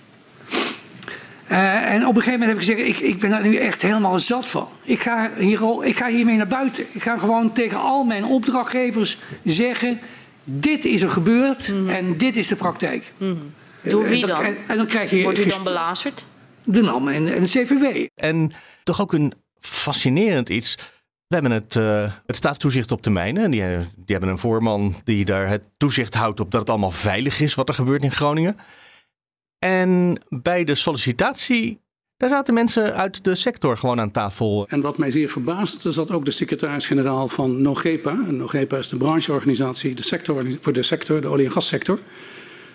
Uh, en op een gegeven moment heb ik gezegd, ik, ik ben daar nu echt helemaal zat van. Ik ga, hier, ik ga hiermee naar buiten. Ik ga gewoon tegen al mijn opdrachtgevers zeggen, dit is er gebeurd mm -hmm. en dit is de praktijk. Mm -hmm. Door wie dan? En, en dan krijg je Wordt u dan belazerd? De NAM en, en het CVW. En toch ook een fascinerend iets. We hebben het, uh, het staatstoezicht op termijnen. Die, die hebben een voorman die daar het toezicht houdt op dat het allemaal veilig is wat er gebeurt in Groningen. En bij de sollicitatie, daar zaten mensen uit de sector gewoon aan tafel. En wat mij zeer verbaasde, zat ook de secretaris-generaal van NOGEPA. En NOGEPA is de brancheorganisatie de sector, voor de sector, de olie- en gassector.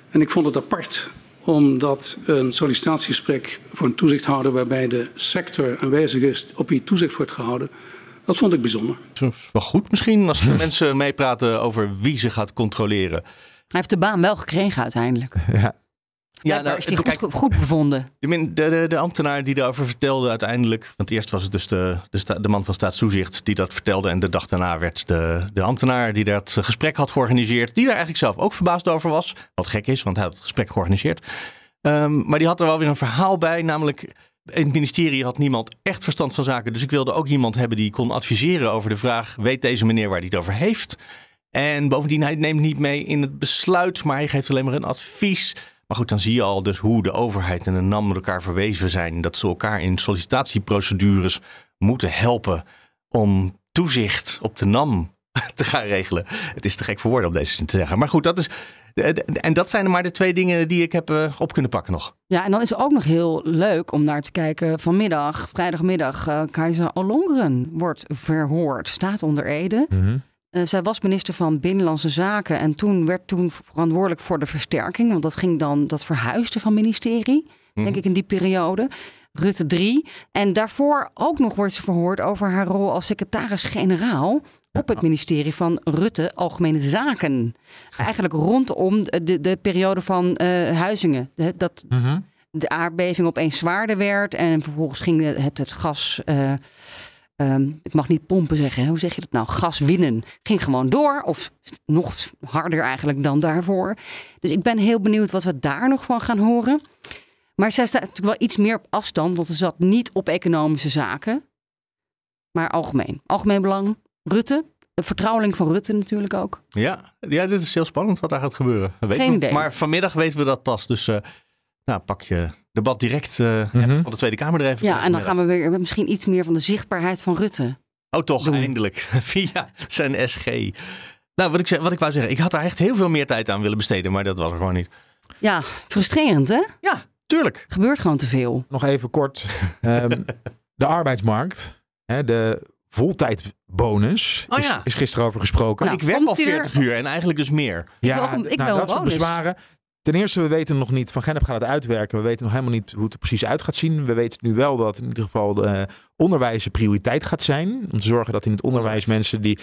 En ik vond het apart omdat een sollicitatiegesprek voor een toezichthouder waarbij de sector aanwezig is, op wie toezicht wordt gehouden, dat vond ik bijzonder. Wel goed misschien als mensen meepraten over wie ze gaat controleren. Hij heeft de baan wel gekregen uiteindelijk. Ja. Ja, nou, is die goed, kijk, goed bevonden. De, de, de, ambtenaar die daarover vertelde uiteindelijk... want eerst was het dus de, de, de man van staatstoezicht die dat vertelde... en de dag daarna werd de, de ambtenaar die dat gesprek had georganiseerd... die daar eigenlijk zelf ook verbaasd over was. Wat gek is, want hij had het gesprek georganiseerd. Um, maar die had er wel weer een verhaal bij, namelijk... In het ministerie had niemand echt verstand van zaken. Dus ik wilde ook iemand hebben die kon adviseren over de vraag: weet deze meneer waar hij het over heeft? En bovendien, hij neemt niet mee in het besluit, maar hij geeft alleen maar een advies. Maar goed, dan zie je al dus hoe de overheid en de NAM met elkaar verweven zijn. Dat ze elkaar in sollicitatieprocedures moeten helpen om toezicht op de NAM te gaan regelen. Het is te gek voor woorden om deze zin te zeggen. Maar goed, dat is. En dat zijn er maar de twee dingen die ik heb op kunnen pakken nog. Ja, en dan is het ook nog heel leuk om naar te kijken. Vanmiddag, vrijdagmiddag, uh, Keizer Ollongren wordt verhoord. Staat onder Ede. Mm -hmm. Uh, zij was minister van Binnenlandse Zaken en toen werd toen verantwoordelijk voor de versterking. Want dat ging dan, dat verhuisde van ministerie, mm -hmm. denk ik in die periode. Rutte 3. En daarvoor ook nog wordt ze verhoord over haar rol als secretaris-generaal op het ministerie van Rutte Algemene Zaken. Eigenlijk rondom de, de periode van uh, Huizingen. De, dat Mhm. de aardbeving opeens zwaarder werd en vervolgens ging het, het gas... Uh, Um, ik mag niet pompen zeggen, hoe zeg je dat nou? Gas winnen. Ging gewoon door, of nog harder eigenlijk dan daarvoor. Dus ik ben heel benieuwd wat we daar nog van gaan horen. Maar zij staat natuurlijk wel iets meer op afstand, want ze zat niet op economische zaken, maar algemeen. Algemeen belang. Rutte, de vertrouweling van Rutte natuurlijk ook. Ja, ja dit is heel spannend wat daar gaat gebeuren. Weet Geen idee. Maar vanmiddag weten we dat pas. Dus uh, nou, pak je debat direct uh, mm -hmm. van de Tweede Kamer er even. Ja, en dan gaan we weer misschien iets meer van de zichtbaarheid van Rutte. Oh, toch, doen. eindelijk. Via zijn SG. Nou, wat ik, wat ik wou zeggen, ik had daar echt heel veel meer tijd aan willen besteden, maar dat was er gewoon niet. Ja, frustrerend hè? Ja, tuurlijk. Gebeurt gewoon te veel. Nog even kort. um, de arbeidsmarkt, hè, de voltijdbonus oh, is, ja. is, gisteren over gesproken. Nou, ik werk al 40 uur en eigenlijk dus meer. Ja, ik wil, ik nou, wil dat soort bezwaren. Ten eerste, we weten nog niet, Van Gennep gaat het uitwerken. We weten nog helemaal niet hoe het er precies uit gaat zien. We weten nu wel dat in ieder geval de onderwijs een prioriteit gaat zijn. Om te zorgen dat in het onderwijs mensen die...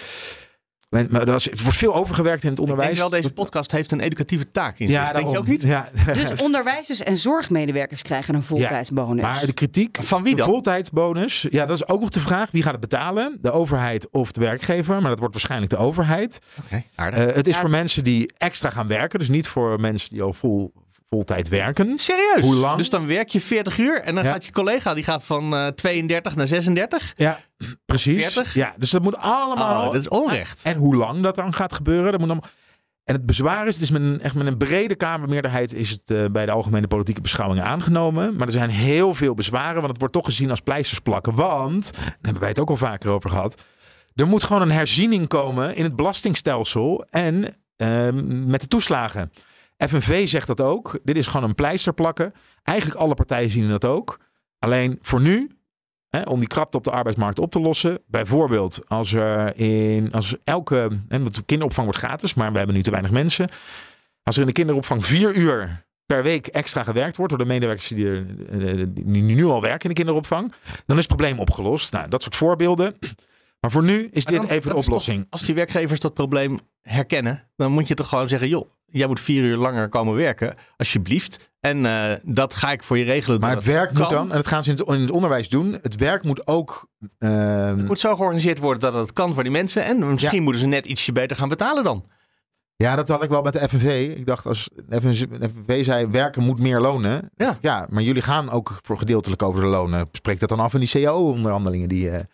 Maar dat is, er wordt veel overgewerkt in het onderwijs. Ik denk wel, deze podcast heeft een educatieve taak in ja, zich. Denk je ook niet? Ja. Dus onderwijzers en zorgmedewerkers krijgen een voltijdsbonus. Ja, maar de kritiek van wie dan? De voltijdsbonus, ja, dat is ook nog de vraag. Wie gaat het betalen? De overheid of de werkgever? Maar dat wordt waarschijnlijk de overheid. Okay, uh, het is ja, voor het... mensen die extra gaan werken. Dus niet voor mensen die al vol, voltijd werken. Serieus? Hoe lang? Dus dan werk je 40 uur en dan ja. gaat je collega die gaat van uh, 32 naar 36? Ja, precies. 40? Ja, dus dat moet allemaal. Oh, dat is onrecht. En hoe lang dat dan gaat gebeuren, dat moet allemaal. En het bezwaar is, het is met een, echt met een brede Kamermeerderheid is het uh, bij de algemene politieke beschouwingen aangenomen. Maar er zijn heel veel bezwaren, want het wordt toch gezien als pleisters plakken. Want, daar hebben wij het ook al vaker over gehad, er moet gewoon een herziening komen in het belastingstelsel en uh, met de toeslagen. FNV zegt dat ook. Dit is gewoon een pleister plakken. Eigenlijk alle partijen zien dat ook. Alleen voor nu hè, om die krapte op de arbeidsmarkt op te lossen. Bijvoorbeeld als er in als elke, en de kinderopvang wordt gratis, maar we hebben nu te weinig mensen. Als er in de kinderopvang vier uur per week extra gewerkt wordt door de medewerkers die, er, eh, nu al werken in de kinderopvang, dan is het probleem opgelost. Nou, dat soort voorbeelden. Maar voor nu is dit dan- even de toch- oplossing. als die werkgevers dat probleem herkennen, dan moet je toch gewoon zeggen: joh, jij moet vier uur langer komen werken, alsjeblieft. En eh, dat ga ik voor je regelen. Maar het werk moet dan, en dat gaan ze in het, in het onderwijs doen, het werk moet ook... ehm, Het moet zo georganiseerd worden dat het kan voor die mensen. En misschien moeten ze net ietsje beter gaan betalen dan. Ja, dat had ik wel met de FNV. Ik dacht als de FNV zei werken moet meer lonen. Ja. maar jullie gaan ook voor gedeeltelijk over de lonen. Spreek dat dan af in die CAO-onderhandelingen die, eh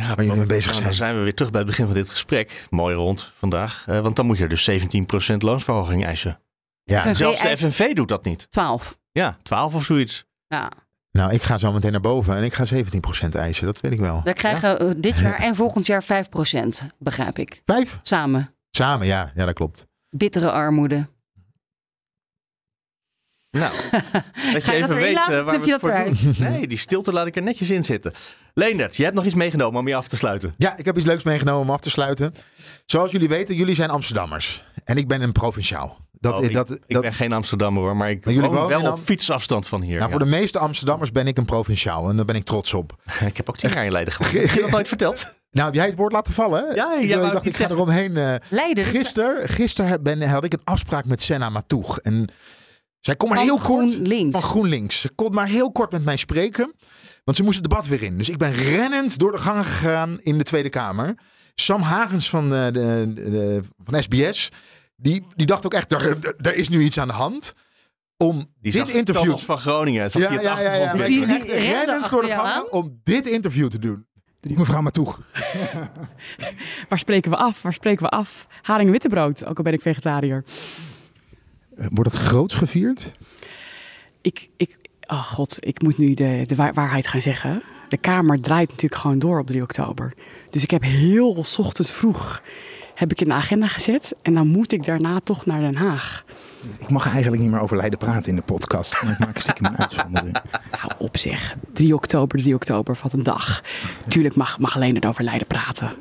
Ja, waar jullie mee bezig Nou, zijn. dan zijn we weer terug bij het begin van dit gesprek. Mooi rond vandaag. Eh, want dan moet je dus 17% loonsverhoging eisen. Ja. FNV Zelfs de FNV doet dat niet. 12. Ja, 12 of zoiets. Ja. Nou, ik ga zo meteen naar boven en ik ga 17% eisen. Dat weet ik wel. We krijgen eh, dit jaar en volgend jaar 5%, begrijp ik. Vijf? Samen. Samen, ja. Ja, dat klopt. Bittere armoede. Nou, dat je je even dat weet laten eh, waar we het voor doen. Nee, die stilte laat ik er netjes in zitten. Leendert, je hebt nog iets meegenomen om je af te sluiten. Ja, ik heb iets leuks meegenomen om af te sluiten. Zoals jullie weten, jullie zijn Amsterdammers. En ik ben een provinciaal. Dat, Oh, ik, dat, ik dat, ben geen Amsterdammer hoor, maar ik Maar woon wel op fietsafstand van hier. nou, ja. voor de meeste Amsterdammers ben ik een provinciaal. En daar ben ik trots op. Ik heb ook tien jaar in Leiden gewoond. Heb je dat nooit verteld? Nou, heb jij het woord laten vallen? hè? Ja, ik, jij ik wou dacht, ik ga eromheen. eh Leiden. Gisteren, ben, had ik een afspraak met Senna Matoeg. En zij kon maar Van heel kort GroenLinks. van GroenLinks. Ze kon maar heel kort met mij spreken. Want ze moest het debat weer in. Dus ik ben rennend door de gangen gegaan in de Tweede Kamer. Sam Hagens van, eh, de, de, de- van SBS. Die, die dacht ook echt, er, er is nu iets aan de hand. Om Die dit interview... Thomas van Groningen. Zag Ja, die het ja, ja, ja. rennend door de aan? om dit interview te doen. Die mevrouw maar toe. Waar spreken we af? Waar spreken we af? Haring en wittebrood, ook al ben ik vegetariër. Wordt het groots gevierd? Ik, ik, oh god, ik moet nu de, de wa- waarheid gaan zeggen. De Kamer draait natuurlijk gewoon door op 3 oktober. Dus ik heb heel 's ochtends vroeg heb ik in de agenda gezet. En dan moet ik daarna toch naar Den Haag. Ik mag eigenlijk niet meer over Leiden praten in de podcast. Maar ik maak stiekem een uitzondering. Hou op zeg. 3 oktober, 3 oktober, wat een dag. Tuurlijk mag, mag alleen het over Leiden praten.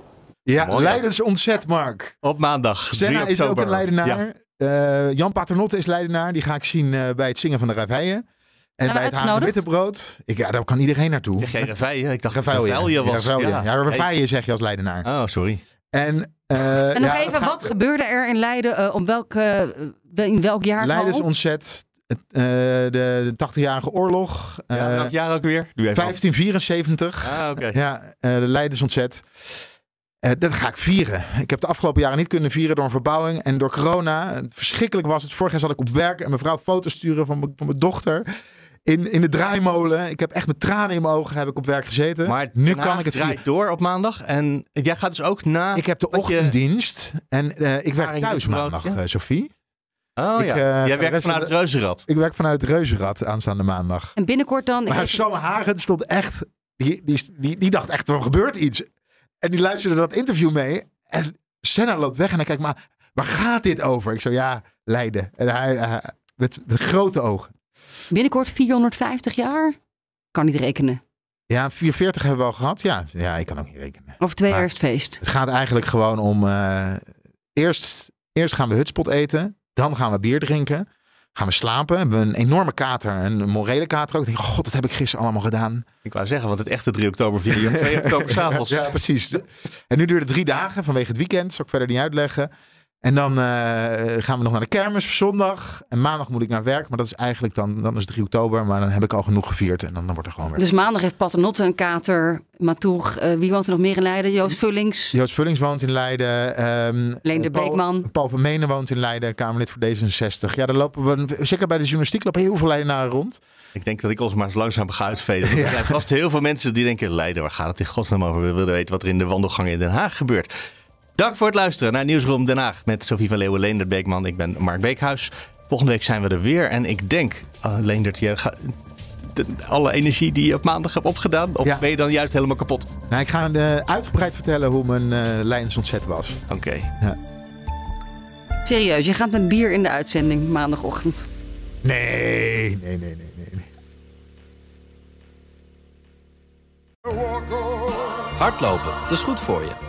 Ja, Mooi, ja. Leidens ontzet, Mark. Op maandag. Senna 3 is ook een Leidenaar. Ja. Eh, Jan Paternotte is Leidenaar. Die ga ik zien eh, bij het zingen van de Ravijen. En bij het Hagen? Wittebrood. Ik, ja, daar kan iedereen naartoe. Zeg jij Reveille? Ik dacht dat Reveille, Reveille ja. was. Ja, Reveille zeg je als Leidenaar. Oh, sorry. En, eh, En nog ja, even, wat gebeurde er in Leiden? eh, om welke, in welk jaar? Leidens ontzet. Het, eh, de, de 80-jarige oorlog. Ja, eh, welk jaar ook weer? Doe even. 1574. Ah, oké. Ja, eh, de Leidens ontzet. Eh, dat ga ik vieren. Ik heb de afgelopen jaren niet kunnen vieren door een verbouwing en door corona. Verschrikkelijk was het. Vorig jaar zat ik op werk en mijn vrouw foto's sturen van, mijn- van mijn dochter. In, in de draaimolen. Ik heb echt met tranen in mijn ogen heb ik op werk gezeten. Maar nu kan ik het vieren. door op maandag. En jij gaat dus ook na... Ik heb de je- ochtenddienst en eh, ik werk thuis maandag, ja. eh, Sophie. Oh Ik, ja, eh, jij werkt rest vanuit van het Reuzenrad. Ik werk vanuit het Reuzenrad aanstaande maandag. En binnenkort dan... Maar even- Sam Hagen stond echt. Die, die, die, die dacht echt, er gebeurt iets. En die luisterde dat interview mee. En Senna loopt weg en hij kijkt, maar waar gaat dit over? Ik zo, ja, Leiden. En hij, hij- met, met grote ogen. Binnenkort 450 jaar? Kan niet rekenen. Ja, 440 hebben we al gehad. Ja, ja ik kan ook niet rekenen. Over twee Maar- jaar is het feest. Het gaat eigenlijk gewoon om... eh, eerst, eerst gaan we hutspot eten. Dan gaan we bier drinken. Gaan we slapen. Hebben we een enorme kater. Een morele kater ook. Ik denk, god, dat heb ik gisteren allemaal gedaan. Ik wou zeggen, want het echte 3 oktober vier je op 2 oktober s'avonds. Ja, precies. En nu duurt het drie dagen vanwege het weekend. Zal ik verder niet uitleggen. En dan eh, gaan we nog naar de kermis op zondag. En maandag moet ik naar werk. Maar dat is eigenlijk dan, dan is het 3 oktober. Maar dan heb ik al genoeg gevierd. En dan, dan wordt er gewoon weer. Dus maandag heeft Paternotte een kater. Matoeg. eh, wie woont er nog meer in Leiden? Joost Vullings. Joost Vullings woont in Leiden. ehm, Leender Paul- Beekman. Paul van Menen woont in Leiden. Kamerlid voor D66. Ja, daar lopen we... Zeker bij de journalistiek lopen heel veel Leidenaren rond. Ik denk dat ik ons maar eens langzaam ga uitveden. Want Er zijn vast heel veel mensen die denken... Leiden, waar gaat het in godsnaam over? We willen weten wat er in de wandelgangen in Den Haag gebeurt. Dank voor het luisteren naar Nieuwsroom Den Haag... met Sophie van Leeuwen, Leendert Beekman. Ik ben Mark Beekhuis. Volgende week zijn we er weer. En ik denk, uh, Leendert, je gaat... alle energie die je op maandag hebt opgedaan... of ben je dan juist helemaal kapot? Nou, ik ga eh, uitgebreid vertellen hoe mijn eh Leidens ontzet was. Oké. Ja. Serieus, je gaat met bier in de uitzending maandagochtend. Nee, nee, nee, nee, nee. nee. Hardlopen, dat is goed voor je.